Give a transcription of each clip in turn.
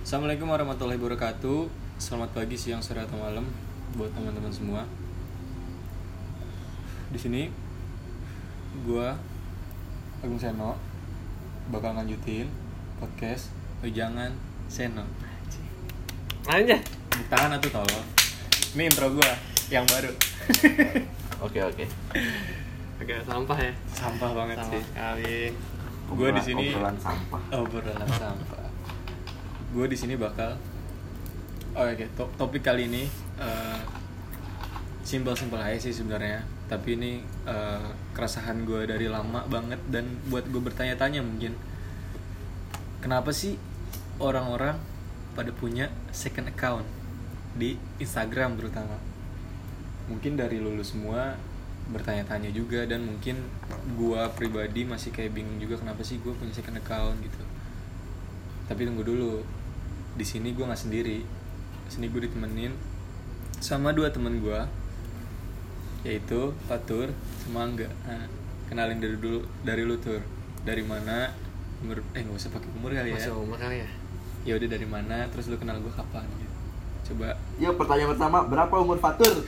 Assalamualaikum warahmatullahi wabarakatuh. Selamat pagi, siang, sore atau malam buat teman-teman semua. Di sini gua Agung Seno bakal lanjutin podcast Jangan Seno. Aja. Tangan atuh tolong. Ini intro gua yang baru. Oke oke. Agak sampah ya. Sampah banget Sampah sih. sekali. Gua di sini obrolan sampah. obrolan sampah. Gue di sini bakal Oh oke, to- topik kali ini eh, simpel-simpel aja sih sebenarnya. Tapi ini eh, keresahan gue dari lama banget dan buat gue bertanya-tanya mungkin kenapa sih orang-orang pada punya second account di Instagram terutama. Mungkin dari lulu semua bertanya-tanya juga dan mungkin gua pribadi masih kayak bingung juga kenapa sih gue punya second account gitu tapi tunggu dulu di sini gue nggak sendiri. Di sini gue ditemenin sama dua temen gue yaitu Fatur sama Angga. Nah, kenalin dari dulu dari lu tur. Dari mana? Umur eh nggak usah pakai umur kali ya. Masih umur kali ya. ya udah dari mana? Terus lu kenal gue kapan? Gitu coba. Yuk pertanyaan pertama, berapa umur Fatur?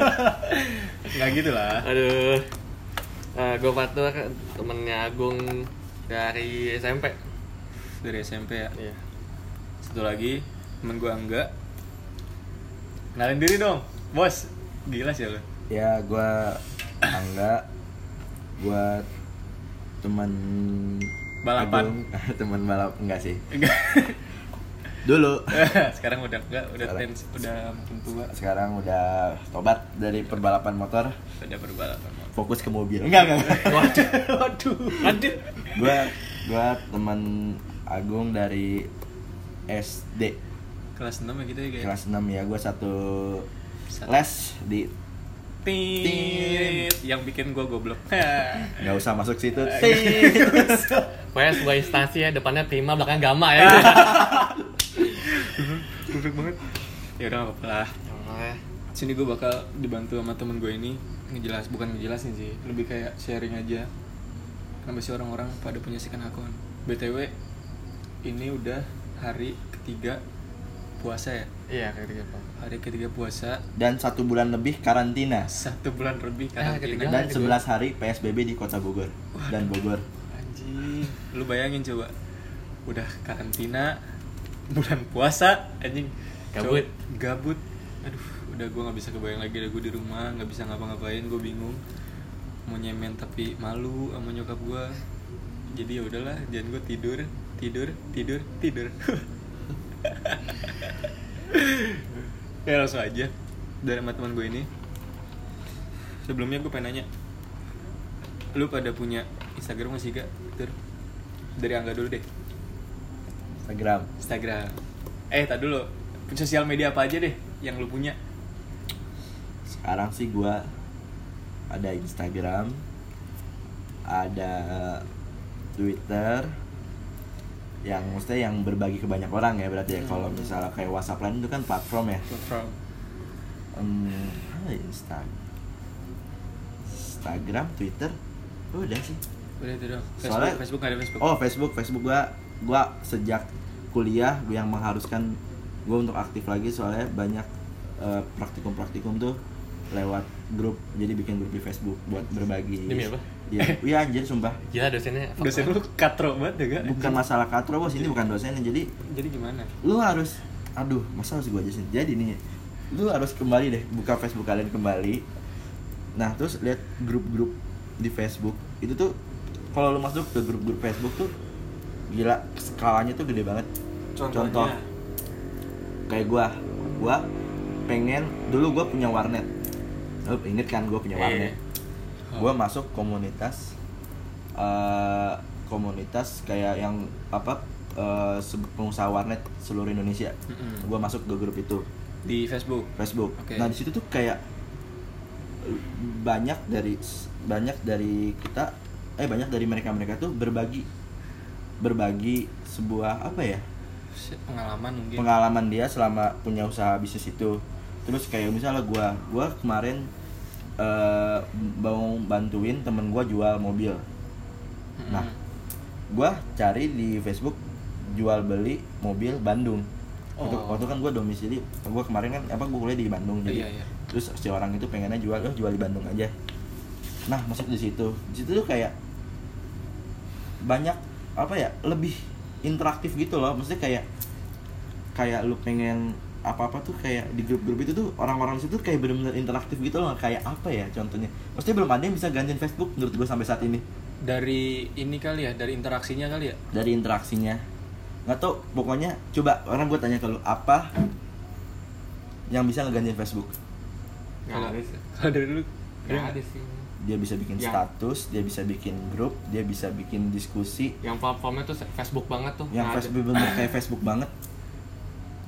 nggak gitu lah. Aduh. Nah, gue Fatur temennya Agung dari SMP. dari SMP ya? Iya. Satu lagi temen gue Angga kenalin diri dong bos gila sih lu ya, gua Angga, gua teman Balapan. Agung. teman balap enggak sih. Enggak. Dulu. sekarang udah enggak udah Sekarang. tens udah makin tua Sekarang udah tobat dari perbalapan motor, udah berbalapan fokus ke mobil. Enggak, enggak. waduh waduh waduh gua gua teman Agung dari SD kelas 6 ya gitu ya kelas 6 ya, gua satu Satu. les di Tit, yang bikin gua goblok. Nggak usah masuk situ. Pokoknya sebuah instansi ya, depannya prima, belakang gama ya. goblok banget. Ya udah gak apa-apa lah. Oke. sini gue bakal dibantu sama temen gue ini. Ngejelas bukan ngejelasin sih lebih kayak sharing aja. Kenapa sih orang-orang pada punya second account? Btw ini udah hari ketiga puasa ya Iya, gitu, Pak. hari ketiga puasa Dan satu bulan lebih karantina. satu bulan lebih Ah, karantina ketiga. dan. 11 hari PSBB di Kota Bogor dan Bogor. anjing lu bayangin coba udah karantina bulan puasa anjing Gabut. Coba, gabut aduh udah gue nggak bisa kebayang lagi udah gue di rumah nggak bisa ngapa-ngapain gue bingung mau nyemen tapi malu sama nyokap gue jadi ya udahlah jangan gue tidur tidur tidur tidur ya langsung aja dari sama teman gue ini sebelumnya gue pengen nanya lu pada punya Instagram masih gak? Tur? Dari Angga dulu deh Instagram. Instagram Eh, tak dulu Sosial media apa aja deh yang lu punya? Sekarang sih gua ada Instagram, ada Twitter, yang maksudnya yang berbagi ke banyak orang ya berarti ya. Kalau Hmm. misalnya kayak WhatsApp lain itu kan platform ya. Platform Insta Instagram, Twitter, udah sih. Udah itu dong Facebook, Soalnya- Facebook gak ada Facebook Oh Facebook, Facebook gua gua sejak kuliah gua yang mengharuskan gua untuk aktif lagi soalnya banyak eh, praktikum-praktikum tuh lewat grup jadi bikin grup di Facebook buat berbagi. Demi apa? Iya, iya anjir sumpah. Gila dosennya. Dosen lu katro banget ya gak? Bukan masalah katro bos, ini bukan dosennya jadi Jadi gimana? lu harus aduh masa harus gua ajasin jadi nih lu harus kembali deh buka Facebook kalian kembali nah terus lihat grup-grup di Facebook itu tuh kalau lu masuk ke grup-grup Facebook tuh gila skalanya tuh gede banget Contohnya? contoh kayak gua gua pengen dulu gua punya warnet lu inget kan gua punya Iya. Gua masuk komunitas eh, komunitas kayak yang apa se- pengusaha warnet seluruh Indonesia. Mm-mm. gua masuk ke grup itu. Di Facebook? Facebook. Oke. nah di situ tuh kayak banyak dari banyak dari kita eh banyak dari mereka mereka tuh berbagi berbagi sebuah apa ya? Pengalaman mungkin. Pengalaman dia selama punya usaha bisnis itu. Terus kayak misalnya gua gua kemarin eh mau bantuin temen gua jual mobil. Nah gua cari di Facebook jual beli mobil Bandung. Waktu, Oh. waktu kan gue domisili gue kemarin kan apa gue kuliah di Bandung jadi Iya, iya. terus si orang itu pengennya jual oh jual di Bandung aja. Nah masuk di situ. Di situ tuh kayak banyak apa ya lebih interaktif gitu loh. Maksudnya kayak kayak lu pengen apa apa tuh kayak di grup-grup itu tuh orang-orang di situ kayak bener-bener interaktif gitu loh kayak apa ya contohnya? Maksudnya belum ada yang bisa gantiin Facebook menurut gue sampai saat ini. Dari ini kali ya, dari interaksinya kali ya. dari interaksinya. Nggak tau pokoknya coba orang gue tanya ke lu apa yang bisa ngegantiin Facebook? Nggak ada sih. Kalau dari lu nggak ada sih. Dia bisa bikin Yang- status dia bisa bikin grup dia bisa bikin diskusi. Yang platformnya tuh Facebook banget tuh. Yang. Facebook bener kayak Facebook banget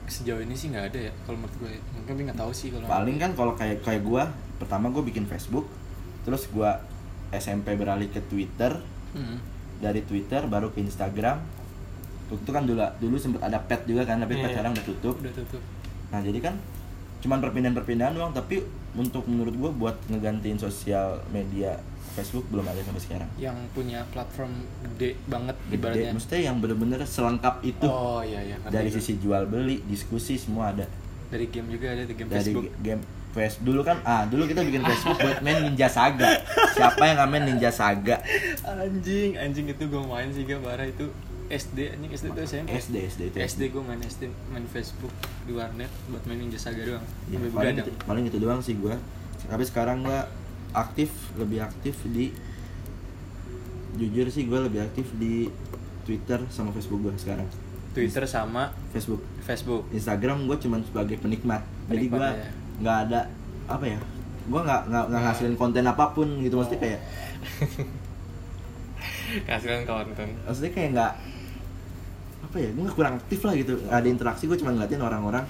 sejauh ini sih nggak ada ya kalau menurut gue. Mungkin nggak tahu sih kalau. paling kan kalau kayak kayak gue pertama gue bikin Facebook terus gue SMP beralih ke Twitter Hmm. dari Twitter baru ke Instagram itu kan dulu dulu sempat ada pet juga kan tapi pet Iya. sekarang udah tutup Udah tutup. nah jadi kan cuman perpindahan-perpindahan doang tapi untuk menurut gue buat ngegantiin sosial media Facebook belum ada sampai sekarang Yang punya platform gede banget Gede, ibaratnya. maksudnya yang bener-bener selengkap itu Oh iya iya. dari gue. sisi jual beli diskusi semua ada dari game juga ada di game dari Facebook. game face dulu kan ah dulu kita bikin Facebook buat main Ninja Saga siapa yang main Ninja Saga Anjing, anjing itu gue main sih gak parah itu SD anjing SD itu SMP. SD SD itu SD gue main SD main Facebook di warnet buat main Ninja Saga doang. Ya, Sampai paling, itu, paling itu doang sih gua. Tapi sekarang gua aktif lebih aktif di jujur sih gua lebih aktif di Twitter sama Facebook gua sekarang. Twitter sama Facebook. Facebook. Instagram gue cuman sebagai penikmat, jadi Penikmat gue ya. nggak ada apa ya gue nggak nggak nggak ngasilin konten apa pun gitu. Maksudnya kayak kasihan konten. Maksudnya kayak nggak apa ya gue kurang aktif lah gitu. Nggak ada interaksi gue cuma ngeliatin orang-orang.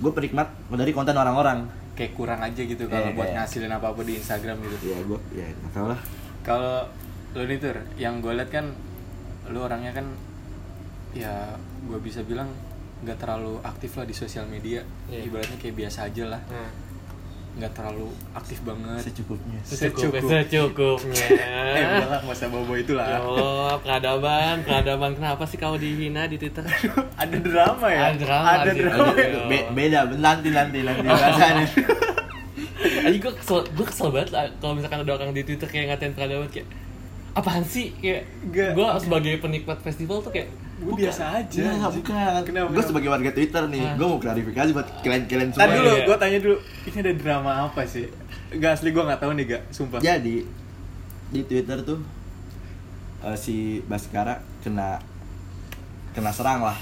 Gue penikmat dari konten orang-orang. Kayak kurang aja gitu kalau Iya, buat kayak- ngasilin apa-apa di Instagram gitu. ya gue ya nggak tahu lah. Kalau lo nih Tur, yang gue liat kan lo orangnya kan ya gue bisa bilang nggak terlalu aktif lah di sosial media. Iya. Ibaratnya kayak biasa aja lah, nah, nggak terlalu aktif banget. secukupnya secukupnya Secukup. secukupnya eh udah lah masa bobo itu ya lah. Allah peradaban peradaban kenapa sih kau dihina di Twitter ada drama ya? Ada drama Ada sih. drama. Ada. ya? Be- beda nanti nanti nanti rasanya Aji gue kesel, gue kesel banget lah kalau misalkan ada orang di Twitter kayak ngatain peradaban kayak apaan sih kayak Nggak. gue sebagai penikmat festival tuh kayak Gue biasa aja. Anjing. bukan. Kenapa? Gue sebagai warga Twitter nih, Ah. gue mau klarifikasi buat kalian-kalian Tadi semua. dulu, iya. gue tanya dulu, ini ada drama apa sih? Gak asli gue nggak tahu nih gak, sumpah. Jadi di Twitter tuh eh, si Baskara kena kena serang lah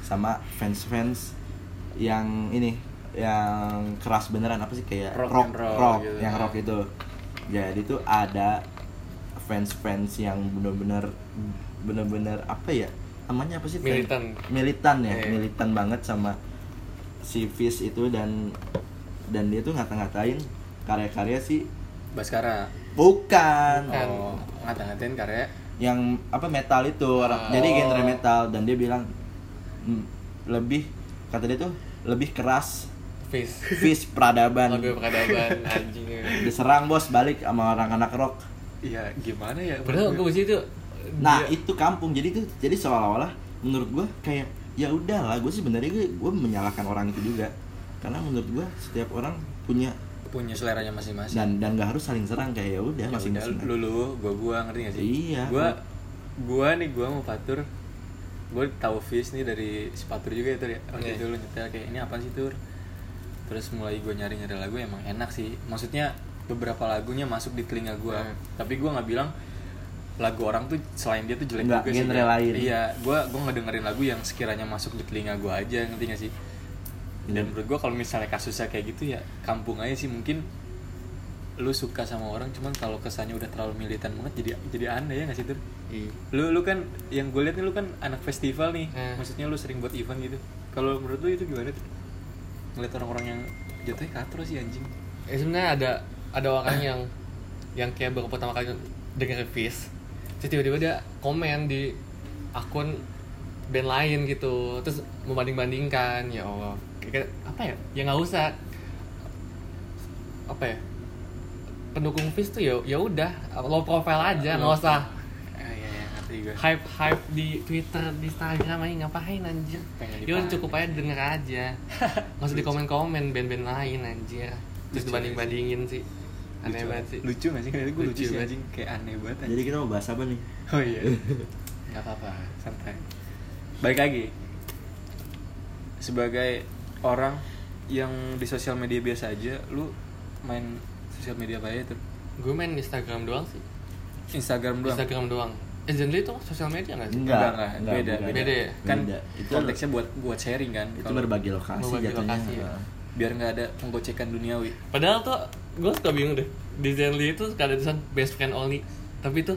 sama fans-fans yang ini yang keras beneran apa sih kayak Rock rock and roll rock, gitu. yang rock itu. Jadi tuh ada fans-fans yang bener-bener bener-bener apa ya namanya apa sih Militan. militan ya Iya. militan banget sama si Fish itu dan dan dia tuh ngata-ngatain karya-karya si Baskara. bukan Bukan. Oh, ngata-ngatain karya. yang apa metal itu orang Oh. jadi genre metal dan dia bilang "Hmm, lebih kata dia tuh lebih keras face Fish peradaban lagu peradaban anjing diserang bos balik sama orang anak rock Iya, gimana ya? padahal gue sih itu nah dia- itu kampung jadi tuh jadi seolah-olah menurut gua kayak ya udahlah gue sebenarnya gue gue menyalahkan orang itu juga karena menurut gua setiap orang punya punya seleranya masing-masing. dan dan nggak harus saling serang kayak ya udah Ya masing-masing lu lu, gua gua ngerti gak sih? Iya. Gua gua nih gua mau patur. Gua tahu Fish nih dari si Patur juga itu ya. Waktu Iya. itu lu nyetel kayak ini apa sih tur? Terus mulai gua nyari-nyari lagu emang enak sih. Maksudnya beberapa lagunya masuk di telinga gua. Hmm. Tapi gua nggak bilang lagu orang tuh selain dia tuh jelek Nggak, juga sih. genre Kak. lain. Iya, gua gua ngedengerin lagu yang sekiranya masuk di telinga gua aja, ngerti gak sih? Dan Iya. menurut gua kalau misalnya kasusnya kayak gitu ya kampung aja sih mungkin lu suka sama orang cuman kalau kesannya udah terlalu militan banget jadi jadi aneh ya nggak sih tur Iya. lu lu kan yang gue lihat nih lu kan anak festival nih Eh. maksudnya lu sering buat event gitu kalau menurut lu itu gimana tuh ngeliat orang-orang yang jatuhnya katro sih anjing Eh, sebenarnya ada ada orang yang yang kayak baru pertama kali denger Fish terus tiba-tiba dia komen di akun band lain gitu. Terus membanding-bandingkan ya Allah. Kayak apa ya? Ya nggak usah. Apa ya? Pendukung Fish tuh ya ya udah. Low profile aja nggak usah. Ah, iya, iya, hype hype di Twitter di Instagram aja ngapain anjir? Ya cukup aja denger aja. Nggak usah di komen komen band-band lain anjir. Terus dibanding bandingin sih aneh Lucu. banget sih lucu gak sih kali gue lucu, Lucu sih anjing kayak aneh banget Jadi anjing. kita mau bahas apa nih? oh iya nggak apa-apa santai balik lagi sebagai orang yang di sosial media biasa aja lu main sosial media apa aja tuh gue main Instagram doang sih Instagram doang Instagram doang eh itu sosial media nggak sih Enggak, enggak, beda, bukan. beda ya? kan Beda. Itu konteksnya buat buat sharing kan itu Kalau berbagi lokasi Berbagi jatuhnya. lokasi, ya. Biar nggak ada penggocekan duniawi. Padahal tuh gue suka bingung deh. Di Zenly itu suka ada tulisan best friend only. Tapi tuh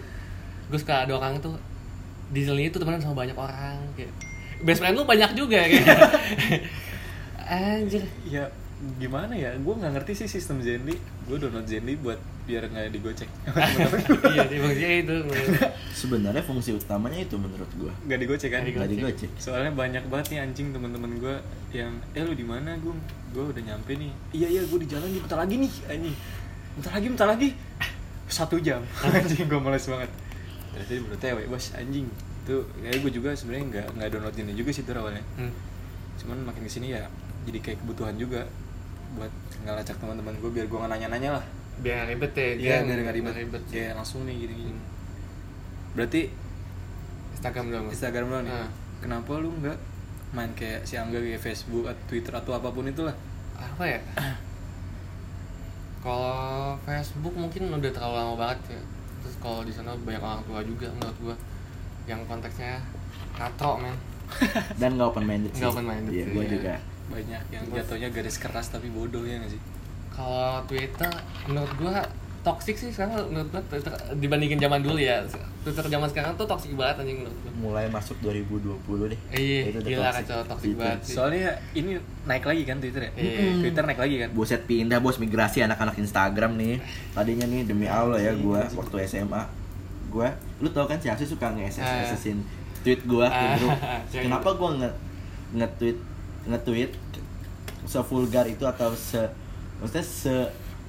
gue suka ada orang tuh di Zenly itu temenan sama banyak orang kayak best friend lu banyak juga kayak anjir. Ya gimana ya? Gue nggak ngerti sih sistem Zenly gue download Zenly buat biar nggak digocek. Iya sih maksudnya itu Sebenarnya fungsi utamanya itu menurut gua. nggak digocek kan? Nggak Gak digocek. soalnya banyak banget nih anjing teman-teman gue yang eh lu di mana gung? Gue udah nyampe nih. Iya iya gue di jalan nih bentar lagi nih anjing. Bentar lagi bentar lagi. Satu jam. Anjing gue males banget. Ternyata dia baru tewe bos anjing. Itu ya gue juga sebenarnya nggak nggak download ini juga sih awalnya. Hmm. cuman makin ke sini ya jadi kayak kebutuhan juga buat ngelacak teman-teman gue biar gue nggak nanya-nanya lah biar nggak ribet ya iya biar nggak ribet, ribet ya langsung nih gini gini berarti Instagram doang Instagram doang nih? Ah. kenapa lu nggak main kayak si Angga kayak Facebook atau Twitter atau apa pun itulah? Apa ya? Kalau Facebook mungkin udah terlalu lama banget ya. Terus kalau di sana banyak orang tua juga menurut gua yang konteksnya katro men. Dan nggak open minded sih. Nggak open-minded Iya, sih, gua iya. juga. banyak yang jatuhnya garis keras tapi bodoh ya nggak sih kalau Twitter menurut gua toxic sih sekarang menurut gua Twitter dibandingin zaman dulu ya Twitter zaman sekarang tuh toxic banget anjing menurut gua Mulai masuk 2020 deh. Iya, gila toxic. kacau toxic Twitter. banget sih. soalnya ini naik lagi kan Twitter ya Iya. Twitter naik lagi kan Buset pindah bos migrasi anak-anak Instagram nih. Tadinya nih demi Allah ya gua waktu SMA gua lu tau kan si Aksi suka nge-SS Ah. Tweet gua ke Ah, grup. Kenapa gua nge nge-tweet nge-tweet sevulgar itu atau se maksudnya se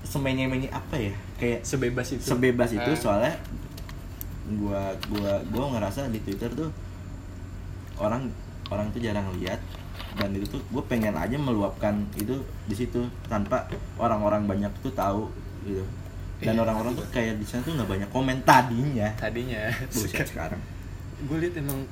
semenye-menye apa ya? Kayak sebebas itu. sebebas itu Ah. soalnya gua gua gua ngerasa di Twitter tuh orang orang tuh jarang lihat dan itu tuh gue pengen aja meluapkan itu di situ tanpa orang-orang banyak tuh tahu gitu. Dan Iya, orang-orang aku tuh kayak di sana tuh nggak banyak komen tadinya. Tadinya. Buset sekarang. Gue liat emang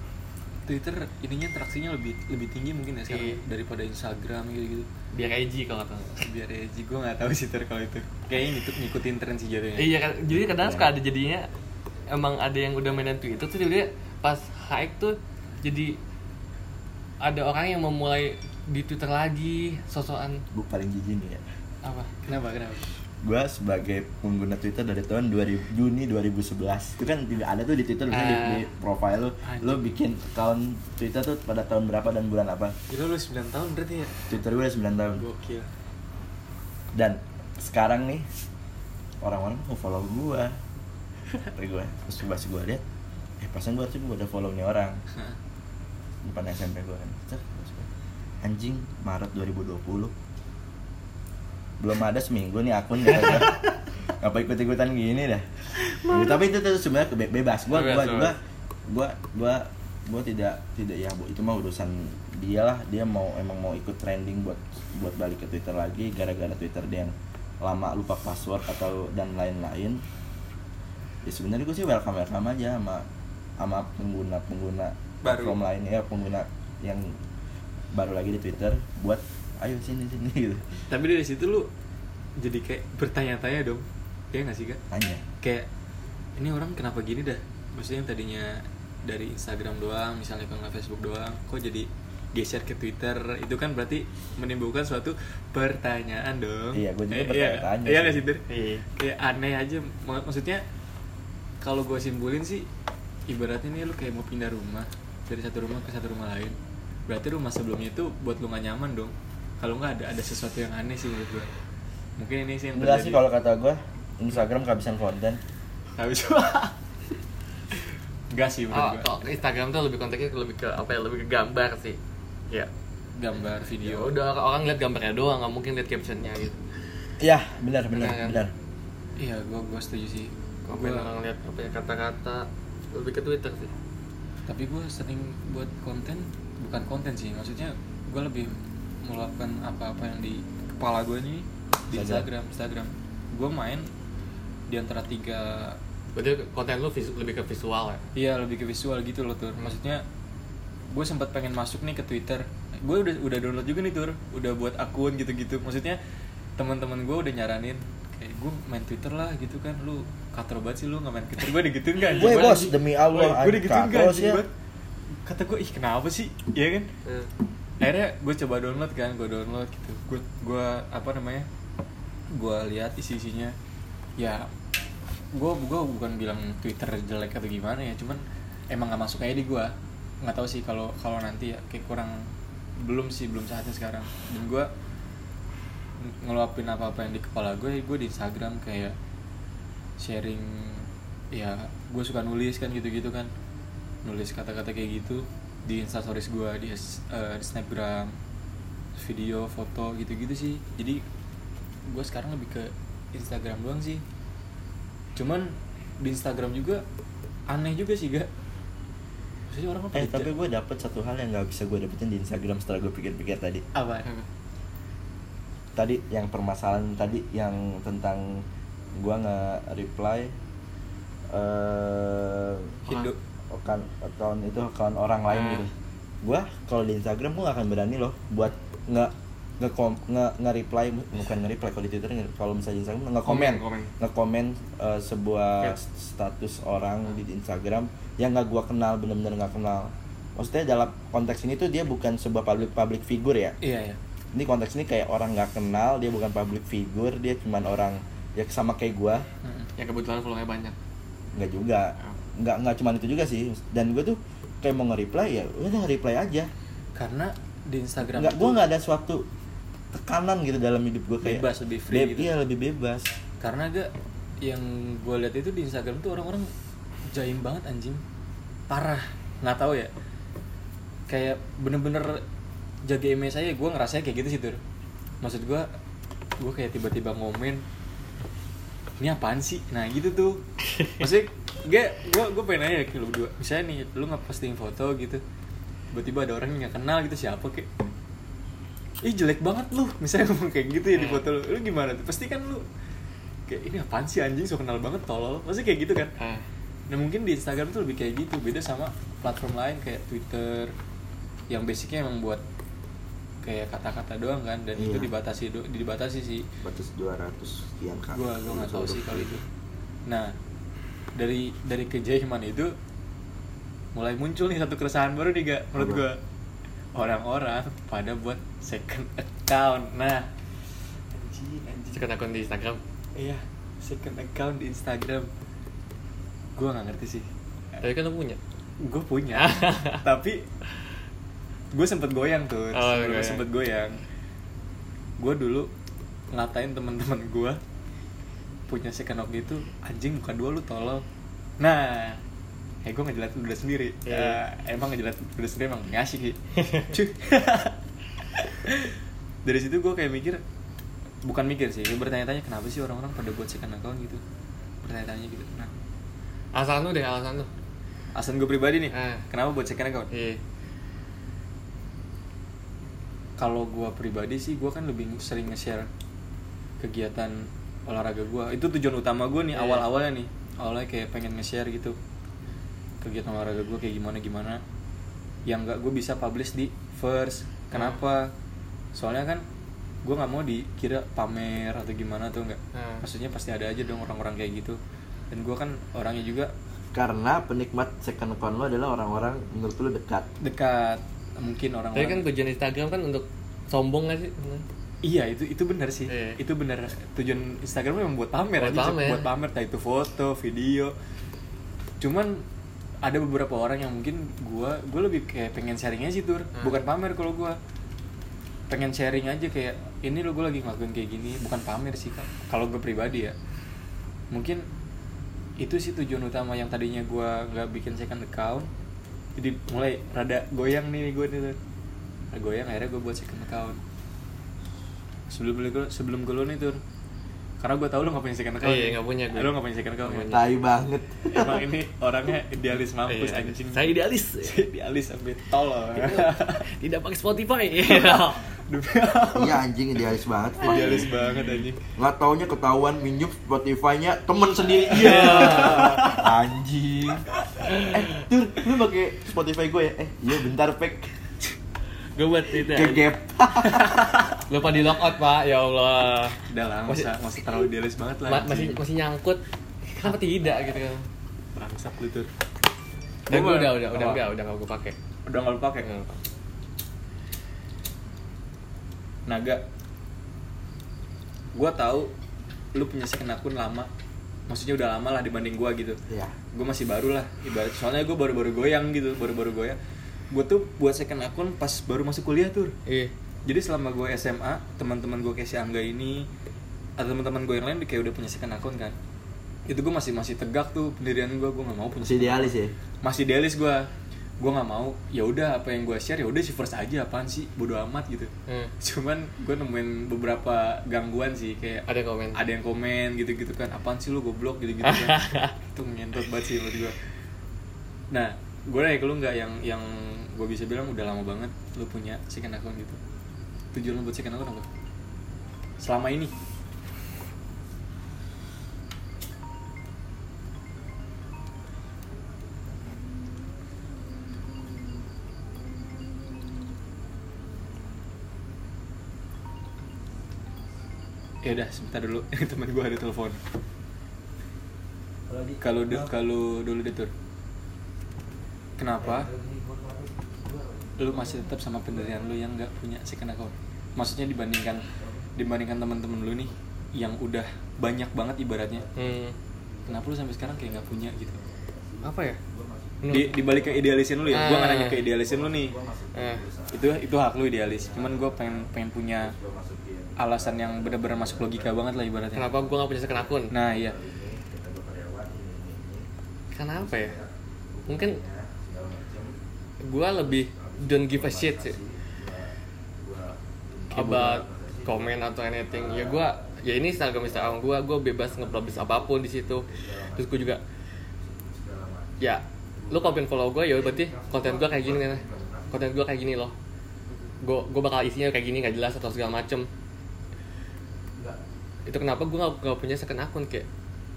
Twitter ininya interaksinya lebih lebih tinggi mungkin ya sekarang Iya. daripada Instagram gitu gitu biar edgy kalau kata biar edgy gue nggak tahu sih Twitter kalau itu. Kayaknya ngikut ngikutin tren sih jadinya. Iya kan jadi kadang Iya. suka ada jadinya emang ada yang udah mainan Twitter tuh dia pas hike tuh jadi ada orang yang memulai di Twitter lagi sosokan. Gue paling jijik nih ya. Apa? Kenapa kenapa gue sebagai pengguna Twitter dari tahun 2000, Juni 2011 itu kan tidak ada tuh di Twitter misalnya di, Ah. di profile. Lu lu bikin account Twitter tuh pada tahun berapa dan bulan apa? Gila lu 9 tahun berarti ya? Twitter gue udah 9 tahun. Gokil. Dan sekarang nih orang-orang mau follow gua. Tapi gua terus coba gue lihat eh pasan gua harusnya gua udah follow nih orang. Depan SMP gua kan. Anjing Maret 2020 belum ada seminggu nih akun gua. apa ikut ikutan gini dah Ya, tapi itu tuh sebenarnya kebe- bebas. Gua gua Bebas, gua gua gua gua tidak tidak ya bu itu mah urusan dia lah. Dia mau emang mau ikut trending buat buat balik ke Twitter lagi gara-gara Twitter dia yang lama lupa password atau dan lain-lain. Ya sebenarnya gue sih welcome welcome aja sama sama pengguna pengguna Baru. platform lain. Ya pengguna yang baru lagi di Twitter buat ayo sini sini gitu. Tapi dari situ lu jadi kayak bertanya-tanya dong. Ya nggak sih kak? Tanya. Kayak ini orang kenapa gini dah? Maksudnya yang tadinya dari Instagram doang misalnya kalau Facebook doang kok jadi geser ke Twitter? Itu kan berarti menimbulkan suatu pertanyaan dong. Iya, gua juga Eh, bertanya-tanya iya sih. nggak sih. Dir? Iya. kayak aneh aja. Mak- maksudnya kalau gue simpulin sih ibaratnya nih lu kayak mau pindah rumah dari satu rumah ke satu rumah lain. Berarti rumah sebelumnya itu buat lu gak nyaman dong kalau nggak ada ada sesuatu yang aneh sih menurut gue mungkin ini sih yang enggak sih kalau kata gue Instagram kehabisan konten. Habis. Enggak sih Oh, menurut gue kalau Instagram tuh lebih konteksnya lebih ke apa ya lebih ke gambar sih. Ya. Gambar ya video udah orang lihat gambarnya doang nggak mungkin lihat captionnya gitu. Iya benar benar Benar kan? benar. Iya gue gue setuju sih. Gue pengen orang lihat apa ya kata-kata? Lebih ke Twitter sih. Tapi gue sering buat konten bukan konten sih maksudnya gue lebih melakukan apa-apa yang di kepala gue nih di Instagram. Instagram Instagram. Gue main di antara tiga berarti konten lu visu- lebih ke visual ya? Iya lebih ke visual gitu loh tur. Maksudnya gue sempat pengen masuk nih ke Twitter. Gue udah udah download juga nih tur. Udah buat akun gitu-gitu. Maksudnya teman-teman gue udah nyaranin kayak gue main Twitter lah gitu kan. Lu kater banget sih lu nggak main Twitter. Gue digituin kan? Woi, bos, demi Allah, gue digituin kan? Katro sih ya. kata gue ih kenapa sih? Ya kan? Eh, akhirnya gue coba download kan gue download gitu. Gue gue apa namanya gue lihat isi isinya ya gue gue bukan bilang twitter jelek atau gimana ya cuman emang nggak masuk aja di gue nggak tahu sih kalau kalau nanti ya kayak kurang belum sih belum saatnya sekarang. Dan gue ng- ngeluapin apa apa yang di kepala gue gue di Instagram kayak sharing ya gue suka nulis kan gitu gitu kan. Nulis kata-kata kayak gitu di instastories gue di, eh, di snapgram video foto gitu-gitu sih. Jadi gue sekarang lebih ke Instagram doang sih. Cuman di Instagram juga aneh juga sih gak maksudnya orang Eh tapi gue dapet satu hal yang nggak bisa gue dapetin di Instagram setelah gue pikir-pikir tadi. apa? Tadi yang permasalahan tadi yang tentang gue nggak reply eh Hindu account account itu account orang lain Hmm. gitu. Gue kalau di Instagram gue gak akan berani loh buat nggak nge nge nge reply bukan nge reply kalau di Twitter nge- kalau misalnya di Instagram nge komen Komen, komen. nge komen sebuah Yes. status orang di Instagram yang nggak gua kenal bener-bener nggak kenal. Maksudnya dalam konteks ini tuh dia bukan sebuah public public figure ya? Iya ya ini konteks ini kayak orang nggak kenal dia bukan public figure dia cuman orang ya sama kayak gua. Yang kebetulan followernya banyak. Nggak juga nggak nggak cuman itu juga sih. Dan gue tuh kayak mau nge-reply ya udah reply aja. Karena di Instagram nggak gue nggak ada suatu tekanan gitu dalam hidup gue kayak Bebas, lebih free Be- gitu. iya lebih bebas. Karena gak yang gue lihat itu di Instagram tuh orang-orang jaim banget anjing. Parah nggak tahu ya. Kayak bener-bener jaga image saya gue ngerasanya kayak gitu sih tuh maksud gue gue kayak tiba-tiba ngomen ini apaan sih? Nah gitu tuh. Maksudnya gak gue gue pengen nanya ke lu berdua. Misalnya nih lu nggak posting foto gitu tiba-tiba ada orang yang nggak kenal gitu siapa kayak ih jelek banget lu. Misalnya ngomong kayak gitu ya di Hmm. foto lu. Lu gimana tuh? Pasti kan lu kayak ini apaan sih anjing? So kenal banget tolol. Pasti kayak gitu kan? Ah, nah mungkin di Instagram tuh lebih kayak gitu. Beda sama platform lain kayak Twitter yang basicnya emang buat kayak kata-kata doang kan dan itu Iya. dibatasi do, dibatasi sih. Batas 200 sekian kak gua gua nggak tahu sih kalau itu. Nah dari dari kejaiman itu mulai muncul nih satu keresahan baru nih gak menurut gua. Orang-orang pada buat second account. Nah anjing anjing. Second akun di Instagram? iya second account di Instagram. Gua nggak ngerti sih. Tapi kan lu punya? Gue punya. Tapi gue sempet goyang tuh Oh, sebelum goyang. sempet goyang. Gue dulu ngatain teman-teman gue punya second account gitu anjing muka dua lu tolol. Nah eh gue ngejelat udah sendiri. Iya. Ya, emang ngejelat udah sendiri emang ngasih sih Cuy. dari situ gue kayak mikir bukan mikir sih gue bertanya-tanya kenapa sih orang-orang pada buat second account gitu? Bertanya-tanya gitu. Nah. Alasan lu deh alasan lu. Alasan gue pribadi nih Ah. kenapa buat second account? Iya. Kalau gua pribadi sih gua kan lebih sering nge-share kegiatan olahraga gua. Itu tujuan utama gua nih Iya. awal-awalnya nih. Awalnya kayak pengen nge-share gitu. Kegiatan olahraga gua kayak gimana gimana. Yang nggak gue bisa publish di first. Kenapa? Soalnya kan gua nggak mau dikira pamer atau gimana tuh nggak? Hmm. maksudnya pasti ada aja dong orang-orang kayak gitu. Dan gua kan orangnya juga karena penikmat second account lo adalah orang-orang menurut lo dekat. Dekat. Mungkin tapi orang-orang kan tujuan Instagram kan untuk sombong gak sih Iya itu itu benar sih. Iya. itu benar. Tujuan Instagram memang buat pamer Buat aja pamer. buat pamer entah itu foto video. Cuman ada beberapa orang yang mungkin gua gua lebih kayak pengen sharing aja sih tur. Hmm. bukan pamer kalau gua. Pengen sharing aja kayak ini lo gue lagi ngelakuin kayak gini. Bukan pamer sih kalau gue pribadi ya. Mungkin itu sih tujuan utama yang tadinya gua nggak bikin second account. Jadi mulai rada goyang nih gue nih Tur. goyang akhirnya gue buat second account sebelum gue sebelum gue nih tur karena gue tau lu gak punya second account Iya, ya. nggak punya gue. lu gak punya second account ya? Tai banget. emang ini orangnya idealis mampus Iya, anjing saya idealis idealis sampai tolol tidak pakai Spotify Iya anjing idealis banget. idealis banget anjing Nggak taunya ketahuan minjem Spotify-nya temen sendiri. Iya. anjing. Eh, Tur, lu pakai Spotify gue ya? Eh, iya bentar, Pek. Gue buat itu Ke gap. lupa di lockout pak. Ya Allah. Udah lah Masih- masa masih terlalu idealis banget lah. Ma- masih masih nyangkut. Kenapa tidak gitu kan? Bangsat lu tuh dan gue udah udah udah enggak udah enggak gue pakai. Udah gak lu pakai? Naga. Gua tahu lu punya second akun lama. Maksudnya udah lama lah dibanding gua gitu. Iya. gue masih baru lah ibarat soalnya gue baru-baru goyang gitu baru-baru goyang gue tuh buat second akun pas baru masuk kuliah tuh iya. Jadi selama gue SMA teman-teman gue kayak si Angga ini atau teman-teman gue yang lain kayak udah punya second akun kan? Itu gue masih masih tegak tuh pendirian gue gue nggak mau punya Masih idealis ya? masih idealis gue gue nggak mau ya udah apa yang gue share ya udah si first aja apaan sih? Bodo amat gitu. Hmm. cuman gue nemuin beberapa gangguan sih kayak ada komen? ada yang komen gitu-gitu kan. Apaan sih lu goblok gitu-gitu kan. Itu ngentot banget sih menurut gue nah gue nanya ke lu nggak yang yang gue bisa bilang udah lama banget lu punya second account gitu. Tujuan lu buat second account apa? Selama ini. Ya udah sebentar dulu. Teman gue ada telepon. Kalau du- kalau dulu deh Tur. kenapa lu masih tetap sama pendirian lu yang nggak punya second account? Maksudnya dibandingkan dibandingkan teman-teman lu nih yang udah banyak banget ibaratnya. Hmm. kenapa lu sampai sekarang kayak nggak punya gitu? Apa ya? Di dibalik ke idealisin lu ya? Gua nggak Ah. nanya ke idealisin lu nih. Eh, itu itu hak lu idealis. Cuman gua pengen pengen punya alasan yang benar-benar masuk logika banget lah ibaratnya. Kenapa gue gak punya second akun? Nah iya. Karena apa ya? Mungkin gue lebih don't give a shit sih. About comment atau anything. Ya gue ya ini Instagram Instagram gue gue bebas nge-publish apa pun di situ. Terus gue juga ya lu kalau pengen follow gue ya berarti konten gue kayak gini nih konten gue kayak gini loh. Gue gue bakal isinya kayak gini nggak jelas atau segala macem. Itu kenapa gue gak, gak punya second akun kayak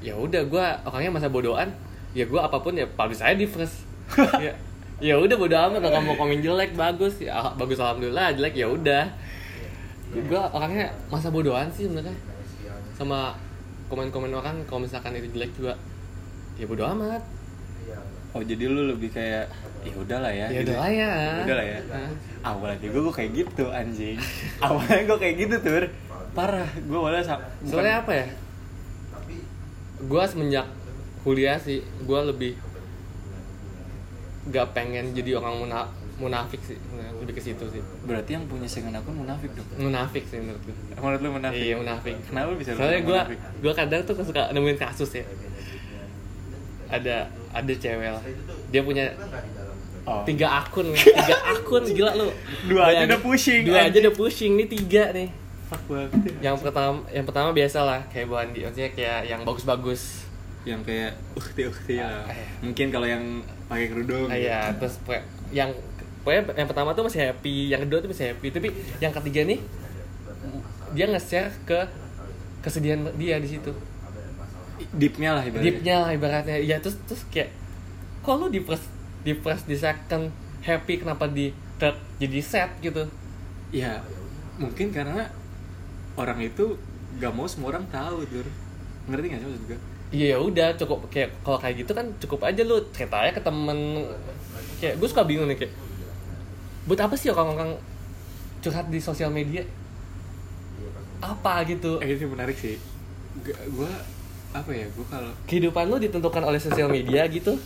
ya udah gue orangnya masa bodohan ya gue apa pun ya publish aja di first. Ya ya udah bodo amat. Kalau mau komen jelek bagus. Ya ah, bagus alhamdulillah. Jelek ya udah. Gue orangnya masa bodohan sih sebenarnya. Sama komen-komen orang kalau misalkan itu jelek juga ya bodo amat. Oh jadi lu lebih kayak ya udahlah ya. Ya gitu udah lah ya udah lah ya. Nah. awalnya gue gue kayak gitu anjing. Awalnya gue kayak gitu tur. Parah. Gue bukan- soalnya apa ya? Gue semenjak kuliah sih gue lebih gak pengen jadi orang muna munafik sih. Lebih ke situ sih. Berarti yang punya second akun munafik dong munafik sih menurut gue menurut lu munafik? Iya munafik. Kenapa lu bisa soalnya gue gue kadang tuh suka nemuin kasus ya. Ada ada cewek lah. Dia punya oh. tiga akun. Tiga akun gila lu. Dua aja udah pusing, dua aja udah pusing ini tiga nih. Fuck banget ya. yang pertama yang pertama biasa lah kayak Bu Andi. Maksudnya kayak yang bagus-bagus. Yang kayak ukti ukti lah. Eh. mungkin kalau yang pakai kerudung Ah, iya terus pokoknya yang pokoknya yang pertama tuh masih happy yang kedua tuh masih happy. Tapi yang ketiga nih dia nge-share ke kesedihan dia di situ. Deepnya lah ibaratnya. Deepnya lah ibaratnya. Ya terus terus kayak kok lu di first di first di second happy kenapa di third jadi sad gitu? Ya mungkin karena orang itu gak mau semua orang tahu tur ngerti gak sih maksud gue iya ya udah cukup kayak kalau kayak gitu kan cukup aja lu cerita aja ke temen. Kayak gue suka bingung nih kayak buat apa sih orang-orang curhat di sosial media? Apa gitu. Eh itu menarik sih. Gue apa ya gue kalau kehidupan lu ditentukan oleh sosial media gitu?